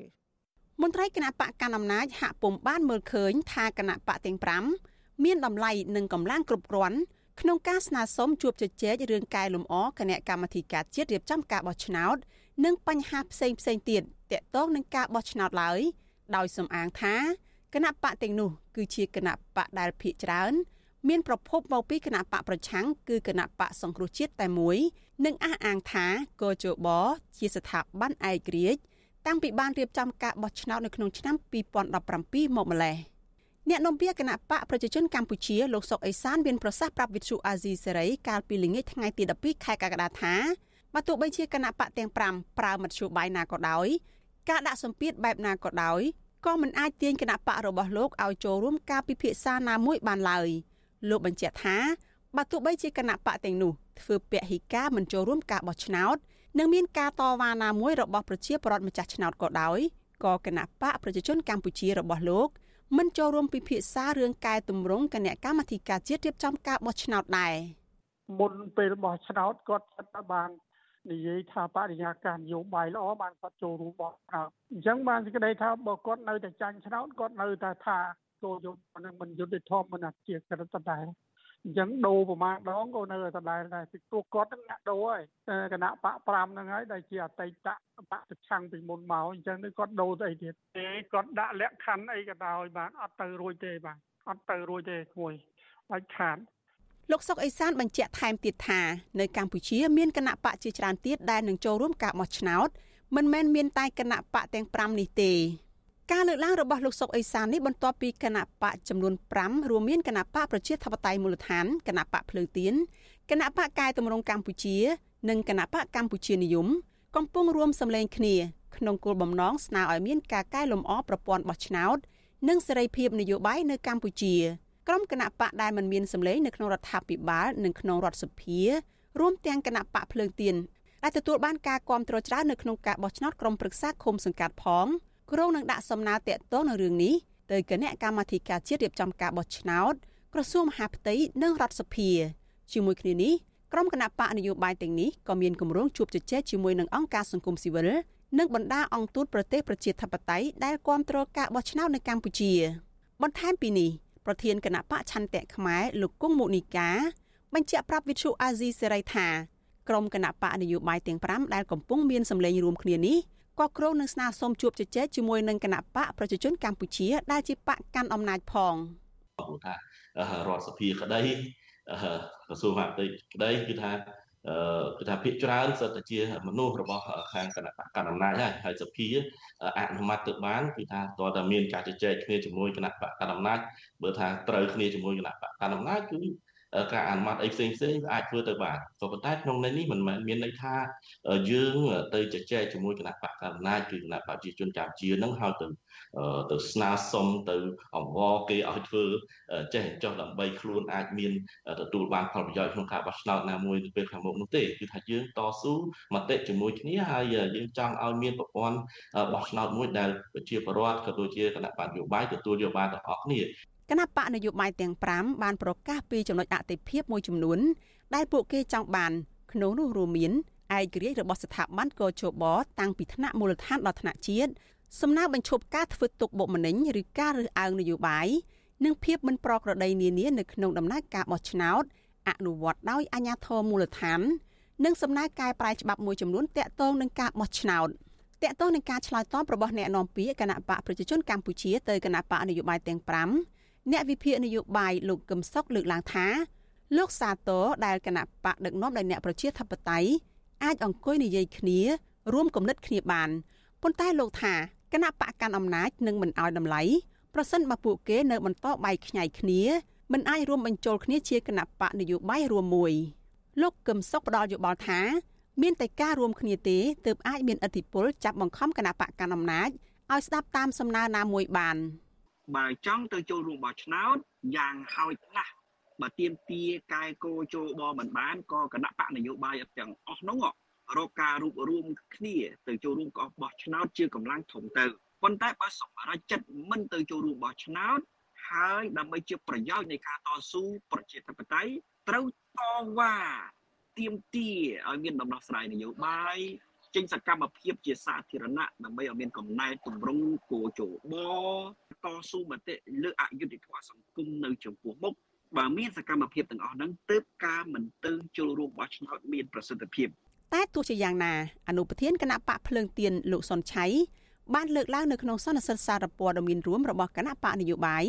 មន្ត្រីគណៈបកកណ្ដាលអំណាចហាក់ពុំបានមើលឃើញថាគណៈបកទាំង5មានតម្លៃនិងកម្លាំងគ្រប់គ្រាន់ក្នុងការស្នើសុំជួបជជែករឿងកែលម្អគណៈកម្មាធិការជាតិរៀបចំការបោះឆ្នោត និងបញ្ហាផ្សេងផ្សេងទៀតទាក់ទងនឹងការបោះឆ្នោតឡើយដោយសំអាងថាគណៈបកទាំងនោះគឺជាគណៈបកដែលភាកច្រើន មានប្រភពមកពីគណៈបកប្រឆាំងគឺគណៈបកសង្គ្រោះជាតិតែមួយនិងអះអាងថាកោជបជាស្ថាប័នឯករាជ្យតាំងពីបានរៀបចំការបោះឆ្នោតនៅក្នុងឆ្នាំ2017មកម្លេះ។អ្នកនាំពាក្យគណៈបកប្រជាជនកម្ពុជាលោកសុកអេសានមានប្រសាសន៍ប្រាប់វិទ្យុអាស៊ីសេរីកាលពីល្ងាចថ្ងៃទី12ខែកក្កដាថាបើទោះបីជាគណៈបកទាំង5ប្រើមធ្យោបាយណាក៏ដោយការដាក់សម្ពាធបែបណាក៏ដោយក៏មិនអាចទាញគណៈបករបស់លោកឲ្យចូលរួមការពិភាក្សាណាមួយបានឡើយ លោកបញ្ជាក់ថាបើទោះបីជាគណៈបកទាំងនោះធ្វើពហិការមិនចូលរួមការបោះឆ្នោតនិងមានការតវ៉ាណាមួយរបស់ប្រជាពលរដ្ឋម្ចាស់ឆ្នោតក៏ដោយក៏គណៈបកប្រជាជនកម្ពុជារបស់លោកមិនចូលរួមពិភាក្សារឿងកែតម្រង់គណៈកម្មាធិការជាតិរៀបចំការបោះឆ្នោតដែរ
មុនពេលបោះឆ្នោតគាត់គិតថាបាននិយាយថាបរិយាកាសនយោបាយល្អបានគាត់ចូលរួមបោះឆ្នោតអញ្ចឹងបានសេចក្តីថាបើគាត់នៅតែចាញ់ឆ្នោតគាត់នៅតែថា ចូលយកនឹងមិនយុត្តិធម៌មិនអជាក្រិតដែរអញ្ចឹងដូរប្រមាណដងក៏នៅតែដែរដែរពីព្រោះគាត់នឹងអ្នកដូរហើយគណៈបក5ហ្នឹងហើយដែលជាអតីតបកប្រឆាំងពីមុនមកអញ្ចឹងគាត់ដូរទៅអីទៀតទេគាត់ដាក់លក្ខខណ្ឌអីក៏ដោយបានអត់ទៅរួចទេបាទអត់ទៅរួចទេមួយបាច់ខាន
លោកសុកអេសានបញ្ជាក់ថែមទៀតថានៅកម្ពុជាមានគណៈបកជាច្រើនទៀតដែលនឹងចូលរួមការបោះឆ្នោតមិនមែនមានតែគណៈបកទាំង5នេះទេ ការលើកឡើងរបស់លោកសុកអេសាននេះបន្ទាប់ពីគណៈបកចំនួន5រួមមានគណៈបកប្រជាធិបតេយ្យមូលដ្ឋានគណៈបកភ្លើងទៀនគណៈបកកែតម្រង់កម្ពុជា និងគណៈបកកម្ពុជានិយមកំពុងរួមសម្លេងគ្នាក្នុងគោលបំណងស្នើឲ្យមានការកែលម្អប្រព័ន្ធបោះឆ្នោតនិងសេរីភាពនយោបាយនៅកម្ពុជាក្រុមគណៈបកដែលមិនមានសម្លេងនៅក្នុងរដ្ឋាភិបាលនិងក្នុងរដ្ឋសភារួមទាំងគណៈបកភ្លើងទៀនដែលទទួលបានការគាំទ្រច្រើននៅក្នុងការបោះឆ្នោតក្រុមប្រឹក្សាឃុំសង្កាត់ផង ក្រុងនឹងដាក់សំណើតាក់ទងនឹងរឿងនេះទៅគណៈកម្មាធិការជាតិរៀបចំការបោះឆ្នោតក្រសួងមហាផ្ទៃនិងរដ្ឋសភាជាមួយគ្នានេះក្រុមគណៈបកនយោបាយទាំងនេះក៏មានគម្រោងជួបជជែកជាមួយនឹងអង្គការសង្គមស៊ីវិលនិងបណ្ដាអង្គទូតប្រទេសប្រជាធិបតេយ្យដែលគាំទ្រការបោះឆ្នោតនៅកម្ពុជា បន្ថែមពីនេះប្រធានគណៈបកឆន្ទៈខ្មែរលោកគង់មុនីកាបញ្ជាក់ប្រាប់វិទ្យុអាស៊ីសេរីថាក្រុមគណៈបកនយោបាយទាំង5ដែលកំពុងមានសម្លេងរួមគ្នានេះ ក៏គ្រោងនឹងស្នើសុំជួបជជែកជាមួយនឹងគណៈបកប្រជាជនកម្ពុជា ដែលជាបកកាន់អំណាចផង
ថារដ្ឋសភាក្តីក្រសួងមហាផ្ទៃក្តីគឺថាអឺគឺថាភាគច្រើនសិតតែជាមនុស្សរបស់ខាងគណៈបកកណ្ដាលអំណាចហើយហើយសភាអនុម័តទៅបានគឺថាតើតើមានការជជែកគ្នាជាមួយគណៈបកកណ្ដាលអំណាចបើថាត្រូវគ្នាជាមួយគណៈបកកណ្ដាលអំណាចគឺ ការអនុម័តអីផ្សេងផ្សេងវាអាចធ្វើទៅបានក៏ប៉ុន្តែក្នុងន័យនេះមិនមែនមានន័យថាយើងទៅជជែកជាមួយគណៈបកកណ្ដាលអំណាចគឺគណៈបកប្រជាជនកម្ពុជានឹងហើយទៅទៅស្នើសុំទៅអង្វរគេឲ្យធ្វើចេះចោះដើម្បីខ្លួនអាចមានទទួលបានផលប្រយោជន៍ក្នុងការបោះឆ្នោតណាមួយទៅពេលខាងមុខនោះទេគឺថាយើងតស៊ូមតិជាមួយគ្នាហើយយើងចង់ឲ្យមានប្រព័ន្ធបោះឆ្នោតមួយដែលប្រជាពលរដ្ឋក៏ដូចជាគណៈបញ្ញោបាយទទួលយកបានទាំងអស់គ្នា
គណៈបកនយោបាយទាំង5បានប្រកាសពីចំណុចអតិភិបមួយចំនួន ដែលពួកគេចង់បានក្នុងនោះរួមមានឯករាជ្យរបស់ស្ថាប័នកោជបតាំងពីថ្នាក់មូលដ្ឋានដល់ថ្នាក់ជាតិសំណើបញ្ឈប់ការធ្វើទុកបុកម្នេញឬការរើសអើងនយោបាយនិងភាពមិនប្រក្រតីនានានៅក្នុងដំណើរការបោះឆ្នោតអនុវត្តដោយអាជ្ញាធរមូលដ្ឋាន និងសំណើកែប្រែច្បាប់មួយចំនួនតាក់ទងនឹងការបោះឆ្នោតតាក់ទងនឹងការឆ្លើយតបរបស់អ្នកនាំពាក្យគណៈបកប្រជាជនកម្ពុជាទៅគណៈបកនយោបាយទាំង5 អ្នកវិភាគនយោបាយលោកកឹមសុខលើកឡើងថាលោកសាទរដែលគណៈបកដឹកនាំដោយអ្នកប្រជាធិបតេយ្យអាចអង្គុយនិយាយគ្នារួមគំនិតគ្នាបានប៉ុន្តែលោកថាគណៈបកកាន់អំណាចនឹងមិនអោយតម្លៃប្រសិនបើពួកគេនៅបន្តបែកខ្ញែកគ្នាមិនអាចរួមបញ្ចូលគ្នាជាគណៈបកនយោបាយរួមមួយលោកកឹមសុខផ្ដល់យោបល់ថាមានតែការរួមគ្នាទេទើបអាចមានឥទ្ធិពលចាប់បង្ខំគណៈបកកណ្ដាលអំណាចឲ្យស្ដាប់តាមសំណើណាមួយបាន
បើចង់ទៅចូលរួមបោះឆ្នោតយ៉ាងហោចណាស់បើទៀមទាកែគោចូលបមិនបានក៏គណៈបកនយោបាយទាំងអស់នោះរកការរួបរวมគ្នាទៅចូលរួមកបោះឆ្នោតជាកម្លាំងធំទៅប៉ុន្តែបើសម្រេចចិត្តមិនទៅចូលរួមបោះឆ្នោតហើយដើម្បីជាប្រយោជន៍នៃការតស៊ូប្រជាធិបតេយ្យត្រូវតវ៉ាទៀមទាឲ្យមានដំណោះស្រាយនយោបាយចេញសកម្មភាពជាសាធារណៈដើម្បីឲ្យមានកំណែទម្រង់គោជប តស៊ូមតិលើអយុត្តិធម៌សង្គមនៅចំពោះមុខបើមានសកម្មភាពទាំងអស់ហ្នឹងទើបការមិនទៅចូលរួមបោះឆ្នោតមានប្រសិទ្ធភាព
តែទោះជាយ៉ាងណាអនុប្រធានគណៈបកភ្លើងទៀនលោកសុនឆៃបានលើកឡើងនៅក្នុងសន្និសីទសារព័ត៌មានរួមរបស់គណៈបកនយោបាយ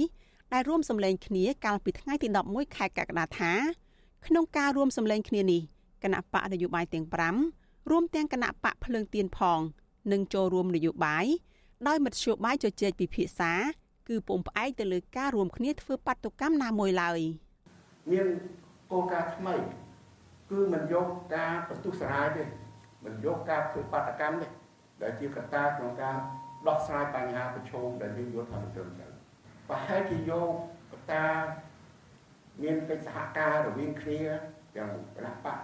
ដែលរួមសម្លេងគ្នាកាលពីថ្ងៃទី11ខែកក្កដាថាក្នុងការរួមសម្លេងគ្នានេះគណៈបកនយោបាយទាំង5រួមទាំងគណៈបកភ្លើងទៀនផងនឹងចូលរួមនយោបាយដោយមធ្យោបាយជជែកពិភាក្សា គឺពុំផ្អែកទៅលើការរួមគ្នាធ្វើបាតុកម្មណាមួយឡើយ
មានគោលការណ៍ថ្មី គឺមិនយកការបន្ទុះសារាយទេមិនយកការធ្វើបាតកម្មទេដែលជាកត្តាក្នុងការដោះស្រាយបញ្ហាប្រឈមដែលយើងយល់ថាមិនត្រឹមត្រូវប្រហែលជាយកកត្តាមានកិច្ចសហការរវាងគ្នាទាំងគណៈបក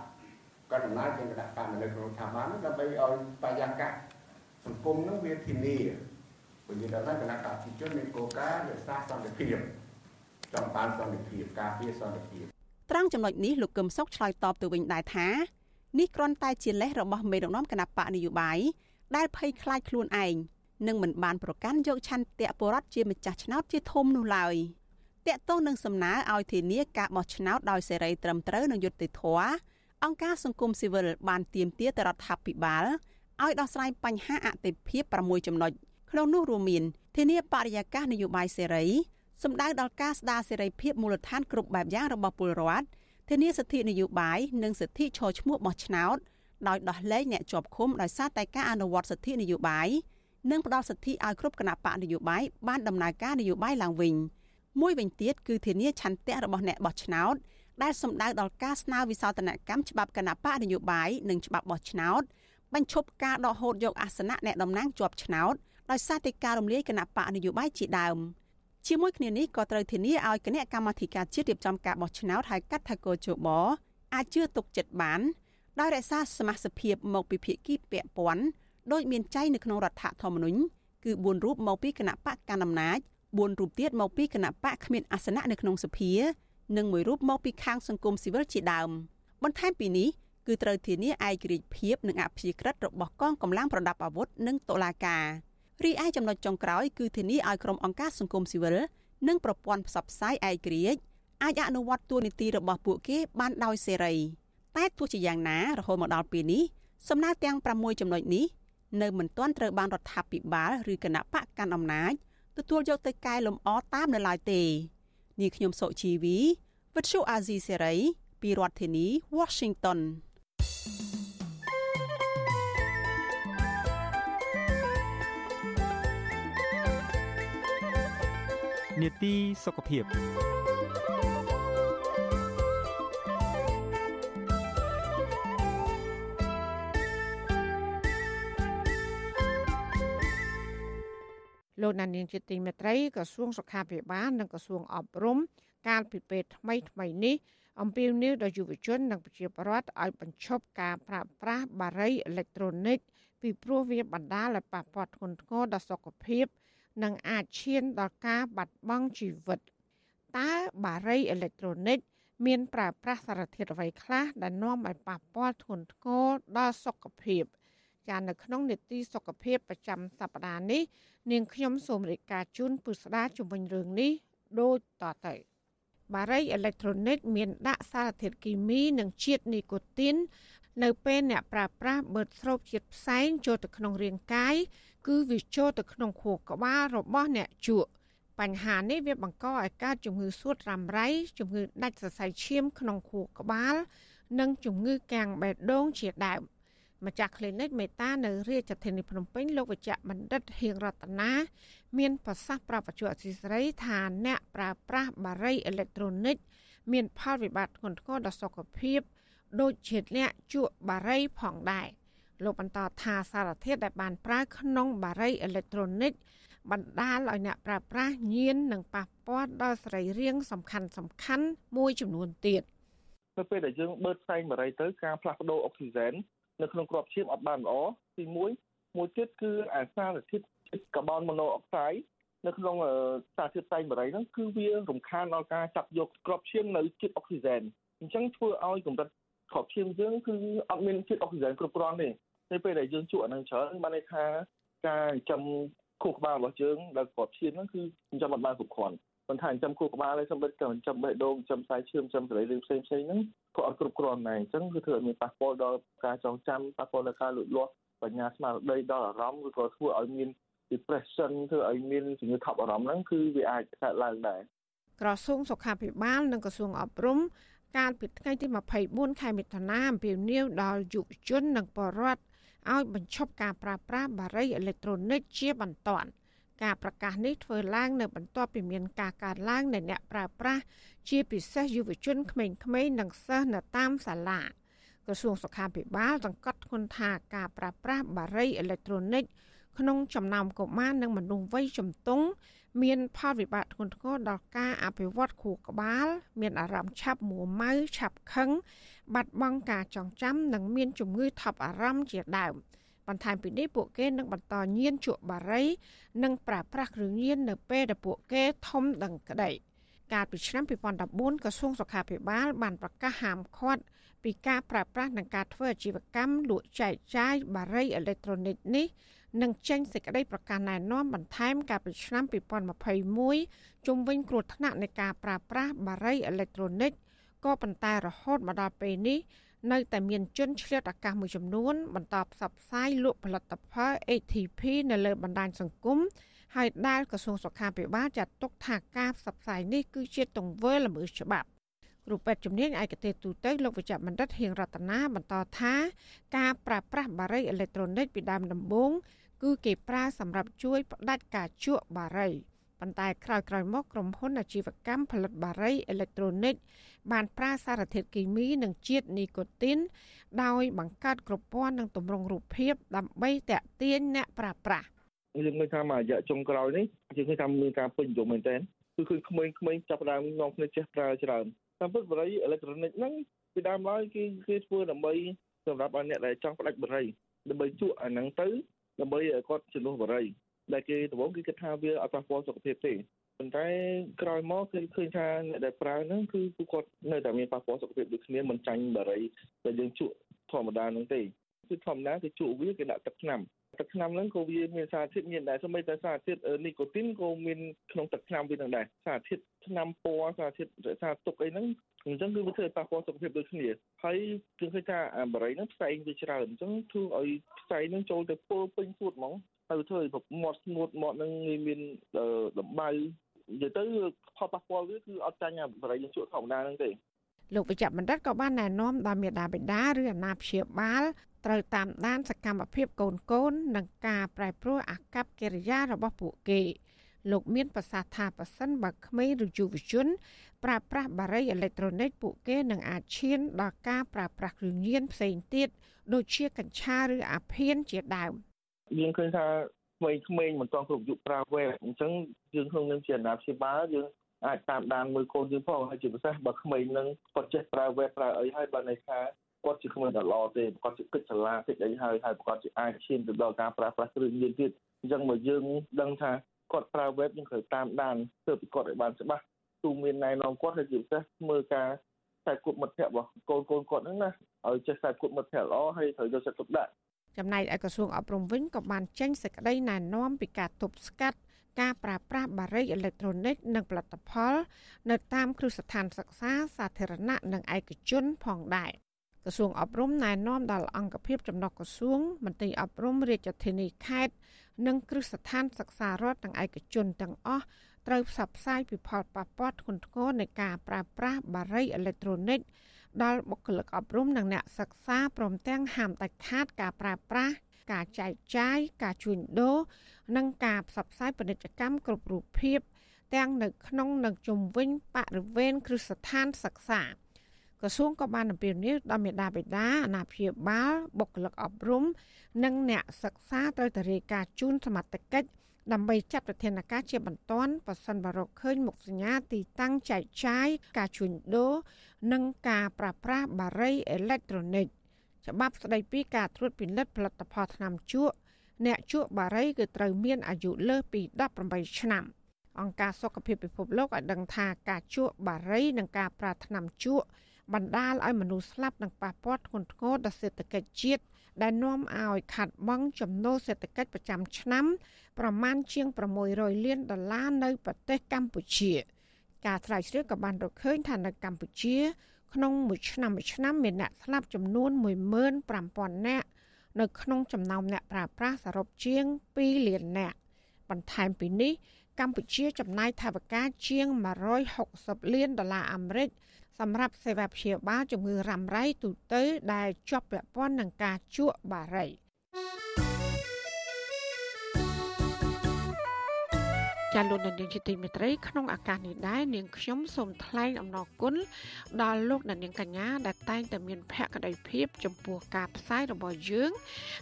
កណ្ដាលទាំងគណៈបកនៅក្នុងស្ថាប័នដើម្បីឲ្យបរិយាកាសសង្គមនោះវាធានា ព្រោះយើងដឹងថាគណៈបកប្រជាជនមានគោលការណ៍រក្សាសន្តិភាពចង់បានសន្តិភាពការពារសន្តិភាព
ត្រង់ចំណុចនេះលោកកឹមសុខឆ្លើយតបទៅវិញដែរថានេះគ្រាន់តែជាលេសរបស់មេដឹកនាំគណៈបកនយោបាយដែលភ័យខ្លាចខ្លួនឯងនិងមិនបានប្រកាន់យកឆន្ទៈបរដ្ឋជាម្ចាស់ឆ្នោតជាធំនោះឡើយតកតងនឹងសំណើឲ្យធានាការបោះឆ្នោតដោយសេរីត្រឹមត្រូវនិងយុត្តិធម៌អង្គការសង្គមស៊ីវិលបានទាមទារទៅរដ្ឋាភិបាលឲ្យដោះស្រាយបញ្ហាអតិភិប6ចំណុច ក្នុងនោះរួមមានធានាបរិយាកាសនយោបាយសេរីសម្ដៅដល់ការស្ដារសេរីភាពមូលដ្ឋានគ្រប់បែបយ៉ាងរបស់ពលរដ្ឋធានាសិទ្ធិនយោបាយនិងសិទ្ធិឈរឈ្មោះបោះឆ្នោតដោយដោះលែងអ្នកជាប់ឃុំដោយសារតែការអនុវត្តសិទ្ធិនយោបាយនិងផ្ដល់សិទ្ធិឲ្យគ្រប់គណៈបកនយោបាយបានដំណើរការនយោបាយឡើងវិញមួយវិញទៀតគឺធានាឆន្ទៈរបស់អ្នកបោះឆ្នោតដែលសំដៅដល់ការស្នើវិសោធនកម្មច្បាប់គណៈបកនយោបាយនិងច្បាប់បោះឆ្នោតបញ្ឈប់ការដកហូតយកអាសនៈអ្នកតំណាងជាប់ឆ្នោត ដោយសារតែការរំលាយគណៈបកនយោបាយជាដើម។ជាមួយគ្នានេះក៏ត្រូវធានាឲ្យគណៈកម្មាធិការជាតិរៀបចំការបោះឆ្នោតហៅកាត់ថាកោជបអាចជឿទុកចិត្តបានដោយរក្សាសមាជិកភាពមកពីភាគីពាក់ព័ន្ធដោយមានចែងនៅក្នុងរដ្ឋធម្មនុញ្ញគឺ4រូបមកពីគណៈបកកណ្ដាលអំណាច4រូបទៀតមកពីគណៈបកគ្មានអាសនៈនៅក្នុងសភានិងមួយរូបមកពីខាងសង្គមស៊ីវិលជាដើមបន្ថែមពីនេះគឺត្រូវធានាឯករាជ្យភាពនិងអព្យាក្រឹតរបស់កងកម្លាំងប្រដាប់អាវុធនិងតុលាការ រីឯចំណុចចុងក្រោយគឺធានាឲ្យក្រុមអង្គការសង្គមស៊ីវិលនិងប្រព័ន្ធផ្សព្វផ្សាយឯករាជ្យអាចអនុវត្តតួនាទីរបស់ពួកគេបានដោយសេរីតែទោះជាយ៉ាងណារហូតមកដល់ពេលនេះសំណើទាំង6ចំណុចនេះនៅមិនទាន់ត្រូវបានរដ្ឋាភិបាលឬគណៈបកកាន់អំណាចទទួលយកទៅកែលម្អតាមនៅឡើយទេនាងខ្ញុំសុជីវីវិទ្យុអាស៊ីសេរីពីរដ្ឋធានី Washington
នេតិសុខភាព
លោកណានៀងជាទីមេត្រីក្រសួងសុខាភិបាលនិងក្រសួងអប់រំកាលពីពេលថ្មីថ្មីនេះអំពាវនាវដល់យុវជននិងប្រជាពលរដ្ឋឲ្យបញ្ឈប់ការប្រើប្រាស់បារីអេឡិចត្រូនិកពីព្រោះវាបណ្ដាលឲ្យប៉ះពាល់ធ្ងន់ធ្ងរដល់សុខភាព និងអាចឈានដល់ការបាត់បង់ជីវិតតើបារីអេឡិចត្រូនិកមានប្រើប្រាស់សារធាតុអ្វីខ្លះដែលនាំឲ្យប៉ះពាល់ធ្ងន់ធ្ងរដល់សុខភាពចានៅក្នុងនេតិសុខភាពប្រចាំសប្តាហ៍នេះនាងខ្ញុំសូមរាយការណ៍ជូនពុស្ដាជំនាញរឿងនេះដូចតទៅបារីអេឡិចត្រូនិកមានដាក់សារធាតុគីមីនិងជាតិនីកូទីននៅពេលអ្នកប្រើប្រាស់បឺតស្រូបជាតិផ្សែងចូលទៅក្នុងរាងកាយ គឺវាចូលទៅក្នុងខួរក្បាលរបស់អ្នកជក់បញ្ហានេះវាបង្កឲ្យកើតជំងឺសួតរ៉ាំរ៉ៃជំងឺដាច់សរសៃឈាមក្នុងខួរក្បាល និងជំងឺកាំងបេះដូងជាដើមម្ចាស់ clinic មេតានៅរាជធានីភ្នំពេញលោកវិជ្ជបណ្ឌិតហៀងរតនាមានប្រសាសន៍ប្រាប់បច្ចុប្បន្នអសីស្រីថាអ្នកប្រើប្រាស់បារីអេឡិចត្រូនិកមានផលវិបាកធ្ងន់ធ្ងរដល់សុខភាព ដូចជាអ្នកជក់បារីផងដែរ លោកបន្តថាសារធាតុដែលបានប្រើក្នុងបារីអេឡិចត្រូនិកបណ្ដាលឲ្យអ្នកប្រើប្រាស់ញៀននិងប៉ះពាល់ដល់សរីរាង្គសំខាន់សំខាន់មួយចំនួនទៀត
នៅពេលដែលយើងបឺតផ្សែងបារីទៅការផ្លាស់ប្ដូរអុកស៊ីហ្សែននៅក្នុងក្របឈាមអត់បានល្អទី1មួយទៀតគឺអាសារធាតុកាបូនម៉ូណូអុកសាយនៅក្នុងសារធាតុផ្សែងបារីហ្នឹងគឺវារំខានដល់ការចាប់យកក្របឈាមនៅជាតិអុកស៊ីហ្សែនអញ្ចឹងធ្វើឲ្យកម្រិតក្របឈាមយើងគឺអត់មានជាតិអុកស៊ីហ្សែនគ្រប់គ្រាន់ទេ នៅពេលដែលយើងជក់អានឹងច្រើនបានន័យថាការចិញ្ចឹមខួរក្បាលរបស់យើងដែលក្របឈាមហ្នឹងគឺចិញ្ចឹមអត់បានគ្រប់គ្រាន់ប៉ុន្តែចិញ្ចឹមខួរក្បាលហើយសម្បត្តិក៏ចិញ្ចឹមបេះដូងចិញ្ចឹមខ្សែឈាមចិញ្ចឹមសរីរាង្គផ្សេងផ្សេងហ្នឹងក៏អត់គ្រប់គ្រាន់ដែរអញ្ចឹងគឺធ្វើឲ្យមានប៉ះពាល់ដល់ការចងចាំប៉ះពាល់ដល់ការលូតលាស់បញ្ញាស្មារតីដល់អារម្មណ៍ឬក៏ធ្វើឲ្យមាន depression ធ្វើឲ្យមានជំងឺថប់អារម្មណ៍ហ្នឹងគឺវាអាចកើតឡើងដែរ
ក្រសួងសុខាភិបាល និងក្រសួងអប់រំកាលពីថ្ងៃទី24ខែមិថុនាអំពាវនាវដល់យុវជននិងបរិវត្ត ឲ្យបញ្ឈប់ការប្រើប្រាស់បារីអេឡិចត្រូនិកជាបន្ទាន់ការប្រកាសនេះធ្វើឡើងនៅបន្ទាប់ពីមានការកើនឡើងនៃអ្នកប្រើប្រាស់ជាពិសេសយុវជនក្មេងៗនិងសិស្សនៅតាមសាលាក្រសួងសុខាភិបាលសង្កត់ធ្ងន់ថាការប្រើប្រាស់បារីអេឡិចត្រូនិកក្នុងចំណោមកុមារនិងមនុស្សវ័យជំទង់ មានផលវិបាកធ្ងន់ធ្ងរដល់ការអភិវឌ្ឍខួរក្បាល មានអារម្មណ៍ឆាប់មួម៉ៅឆាប់ខឹងបាត់បង់ការចងចាំនិងមានជំងឺថប់អារម្មណ៍ជាដើមបន្ថែមពីនេះពួកគេនឹងបន្តញៀនជក់បារី និងប្រើប្រាស់គ្រឿងញៀននៅពេលដែលពួកគេធំដឹងក្តីកាលពីឆ្នាំ2014ក្រសួងសុខាភិបាល បានប្រកាសហាមឃាត់ពីការប្រើប្រាស់និងការធ្វើអាជីវកម្មលក់ចែកចាយបារីអេឡិចត្រូនិកនេះ នឹងចេញសេចក្តីប្រកាសណែនាំបន្ថែមកាលពីឆ្នាំ2021ជុំវិញគ្រោះថ្នាក់នៃការប្រើប្រាស់បារីអេឡិចត្រូនិកក៏ប៉ុន្តែរហូតមកដល់ពេលនេះនៅតែមានជនឆ្លៀតឱកាសមួយចំនួន បន្តផ្សព្វផ្សាយលក់ផលិតផល ATP នៅលើបណ្ដាញសង្គមហើយដែលក្រសួងសុខាភិបាលចាត់ទុកថាការផ្សព្វផ្សាយនេះគឺជាទង្វើល្មើសច្បាប់ គ្រូពេទ្យជំនាញឯកទេសទូទៅលោកវិជ្ជបណ្ឌិតហៀងរតនាបន្តថាការប្រើប្រាស់បារីអេឡិចត្រូនិកពីដើមដំបូងគឺគេប្រើសម្រាប់ជួយផ្ដាច់ការជក់បារីប៉ុន្តែក្រោយៗមកក្រុមហ៊ុនអាជីវកម្មផលិតបារីអេឡិចត្រូនិកបានប្រើសារធាតុគីមីនិងជាតិនីកូទីនដោយបង្កើតគ្រប់ព័ន្ធនិងទម្រង់រូបភាពដើម្បីតាក់ទាញអ្នកប្រើប្រាស់
យើងឃើញថាមួយរយៈចុងក្រោយនេះយើងឃើញថាមានការពេញនិយមមែនទែនគឺឃើញក្មេងៗចាប់ផ្ដើមនាំគ្នាចេះប្រើច្រើន តាមពិតបារីអេឡិចត្រូនិកហ្នឹងពីដើមឡើយគេគេធ្វើដើម្បីសម្រាប់ឲ្យអ្នកដែលចង់ផ្ដាច់បារីដើម្បីជក់អាហ្នឹងទៅដើម្បីឲ្យគាត់ជំនួសបារីដែលគេដំបូងគេគិតថាវាអត់ប៉ះពាល់សុខភាពទេប៉ុន្តែក្រោយមកគឺឃើញថាអ្នកដែលប្រើហ្នឹងគឺគឺគាត់នៅតែមានប៉ះពាល់សុខភាពដូចគ្នាមិនចាញ់បារីដែលយើងជក់ធម្មតាហ្នឹងទេគឺធម្មតាគឺជក់វាគេដាក់ទឹកថ្នាំ ទឹកថ្នាំហ្នឹងក៏វាមានសារធាតុមានដែរសូម្បីតែសារធាតុនីកូទីនក៏មានក្នុងទឹកថ្នាំវានឹងដែរសារធាតុថ្នាំពណ៌សារធាតុរក្សាទុកអីហ្នឹងអញ្ចឹងគឺវាធ្វើឲ្យប៉ះពាល់សុខភាពដូចគ្នាហើយគឺឃើញថាអាបារីហ្នឹងផ្សែងវាច្រើនអញ្ចឹងធ្វើឲ្យផ្សែងហ្នឹងចូលទៅពុលពេញសួតហ្មងហើយធ្វើឲ្យមាត់ស្ងួតមាត់ហ្នឹងងាយមានដំបៅនិយាយទៅផលប៉ះពាល់វាគឺអត់ចាញ់អាបរិយាជក់ធម្មតាហ្នឹងទេ
លោកវិជ្ជបណ្ឌិតក៏បានណែនាំដល់មេដាបេដាឬអាណាព្យាបាល ត្រូវតាមដានសកម្មភាពកូនកូននិងការប្រែប្រួលអាកប្បកិរិយារបស់ពួកគេ លោកមានប្រសាសន៍ថាប៉ះសិនបើក្មេងឬយុវជន ប្រើប្រាស់បារីអេឡិចត្រូនិកពួកគេនឹងអាចឈានដល់ការប្រើប្រាស់គ្រឿងញៀនផ្សេងទៀតដូចជាកញ្ឆាឬអាភៀនជាដើម
យើងឃើញថាក្មេងៗមិនទាន់គ្រប់យុគប្រើវេអញ្ចឹងយើងក្នុងនាមជាអាណាព្យាបាលយើងអាចតាមដានមើលកូនយើងផងហើយជាពិសេសបើក្មេងនឹងគាត់ចេះប្រើវេប្រើអីហើយបើន័យថា គាត់ជាក្មេងដ៏ល្អទេគាត់ជាគិតឆ្លាតតិចអីហើយហើយគាត់ជាអាចឈានទៅដល់ការប្រើប្រាស់គ្រឿងញៀនទៀតអញ្ចឹងមកយើងដឹងថាគាត់ប្រើវេយើងត្រូវតាមដានធ្វើពីគាត់ឲ្យបានច្បាស់ទូមានណែនាំគាត់ហើយជាពិសេសមើលការខ្សែគប់មិត្តភ័ក្តិរបស់កូនកូនគាត់ហ្នឹងណាឲ្យចេះខ្សែគប់មិត្តភ័ក្តិល្អហើយត្រូវយកចិត្តទុកដាក់
ចំណែកឯក្រសួងអប់រំវិញក៏បានចេញសេចក្តីណែនាំពីការទប់ស្កាត់ការប្រើប្រាស់បារីអេឡិចត្រូនិកនិងផលិតផល នៅតាមគ្រឹះស្ថានសិក្សាសាធារណៈនិងឯកជនផងដែរ ក្រសួងអប់រំណែនាំដល់អង្គភាពចំណុះក្រសួងមន្ត្រីអប់រំរាជធានីខេត្តនិងគ្រឹះស្ថានសិក្សារដ្ឋនិងឯកជនទាំងអស់ត្រូវផ្សព្វផ្សាយពីផលប៉ះពាល់ធ្ងន់ធ្ងរនៃការប្រើប្រាស់បារីអេឡិចត្រូនិកដល់បុគ្គលិកអប់រំនិងអ្នកសិក្សាព្រមទាំងហាមដាច់ខាតការប្រើប្រាស់ការចែកចាយការជួញដូរនិងការផ្សព្វផ្សាយពាណិជ្ជកម្មគ្រប់រូបភាពទាំងនៅក្នុងនិងជុំវិញបរិវេណគ្រឹះស្ថានសិក្សា ក្រសួងក៏បានអំពាវនាវដល់មេដាបេដាអាណាព្យាបាលបុគ្គលិកអប់រំ និងអ្នកសិក្សាត្រូវតែរាយការណ៍ជូនសមត្ថកិច្ចដើម្បីចាត់វិធានការជាបន្ទាន់បើសិនបើរកឃើញមុខសញ្ញាទីតាំងចែកចាយការជួញដូរនិងការប្រើប្រាស់បារីអេឡិចត្រូនិកច្បាប់ស្តីពីការត្រួតពិនិត្យផលិតផលថ្នាំជក់អ្នកជក់បារីគឺត្រូវមានអាយុលើសពី18ឆ្នាំអង្គការសុខភាពពិភពលោកឲ្យដឹងថាការជក់បារីនិងការប្រើថ្នាំជក់ បណ្ដាលឲ្យមនុស្សស្លាប់និងប៉ះពាល់ធ្ងន់ធ្ងរដល់សេដ្ឋកិច្ចជាតិដែលនាំឲ្យខាត់បង់ចំណូលសេដ្ឋកិច្ចប្រចាំឆ្នាំប្រមាណជាង600លានដុល្លារនៅប្រទេសកម្ពុជា ការស្រាវជ្រាវក៏បានរកឃើញថានៅកម្ពុជា ក្នុងមួយឆ្នាំមួយឆ្នាំមានអ្នកស្លាប់ចំនួន15000នាក់នៅក្នុងចំណោមអ្នកប្រើប្រាស់សរុបជាង2លាននាក់បន្ថែមពីនេះកម្ពុជាចំណាយថវិកាជាង160លានដុល្លារអាមេរិក សម្រាប់សេវាព្យាបាលជំងឺរ៉ាំរ៉ៃទូទៅដែលជាប់ពាក់ព័ន្ធនឹងការជក់បារីចាលោកនាងជាទីមេត្រីក្នុងឱកាសនេះដែរនាងខ្ញុំសូមថ្លែងអំណរគុណដល់លោកនាងកញ្ញាដែលតែងតែមានភក្ដីភាពចំពោះការផ្សាយរបស់យើង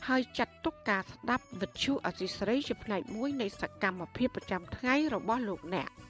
ហើយចាត់ទុកការស្ដាប់វិទ្យុអសីស្រីជាផ្នែកមួយនៃសកម្មភាពប្រចាំថ្ងៃរបស់លោកអ្នក។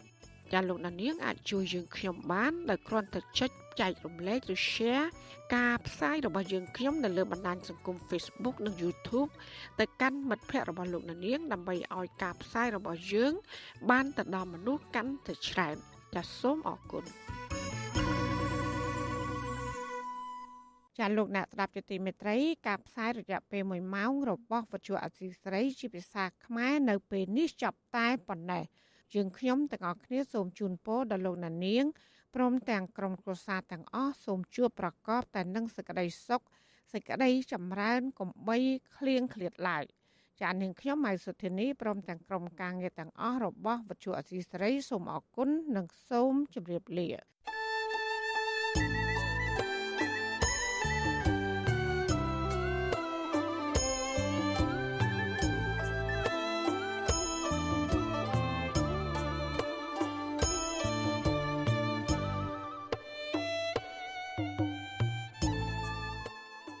ចាលោកណានៀងអាចជួយយើងខ្ញុំបានដោយគ្រាន់តែចុចចែករំលែកឬ share ការផ្សាយរបស់យើងខ្ញុំនៅលើបណ្ដាញសង្គម Facebook និង YouTube ទៅកាន់មិត្តភ័ក្តិរបស់លោកណានៀងដើម្បីឲ្យការផ្សាយរបស់យើង បានទៅដល់មនុស្សកាន់តែច្រើនចាសសូមអរគុណចាលោកអ្នកស្ដាប់ជាទីមេត្រីការផ្សាយរយៈពេល1ម៉ោងរបស់វិទ្យុអសីស្រីជាភាសាខ្មែរនៅពេលនេះចប់តែប៉ុណ្ណេះ យើងខ្ញុំទាំងអស់គ្នាសូមជូនពរដល់លោកណានៀងព្រមទាំងក្រុមគ្រួសារទាំងអស់សូមជួបប្រកបតែនឹងសេចក្តីសុខសេចក្តីចម្រើនកំបីគ្លៀងឃ្លាតឡើយចានាងខ្ញុំម៉ៃសុធានីព្រមទាំងក្រុមការងារទាំងអស់របស់វិទ្យុអសីសេរីសូមអរគុណនិងសូមជម្រាបលា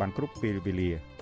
បានគ្រប់ពេលវេលា។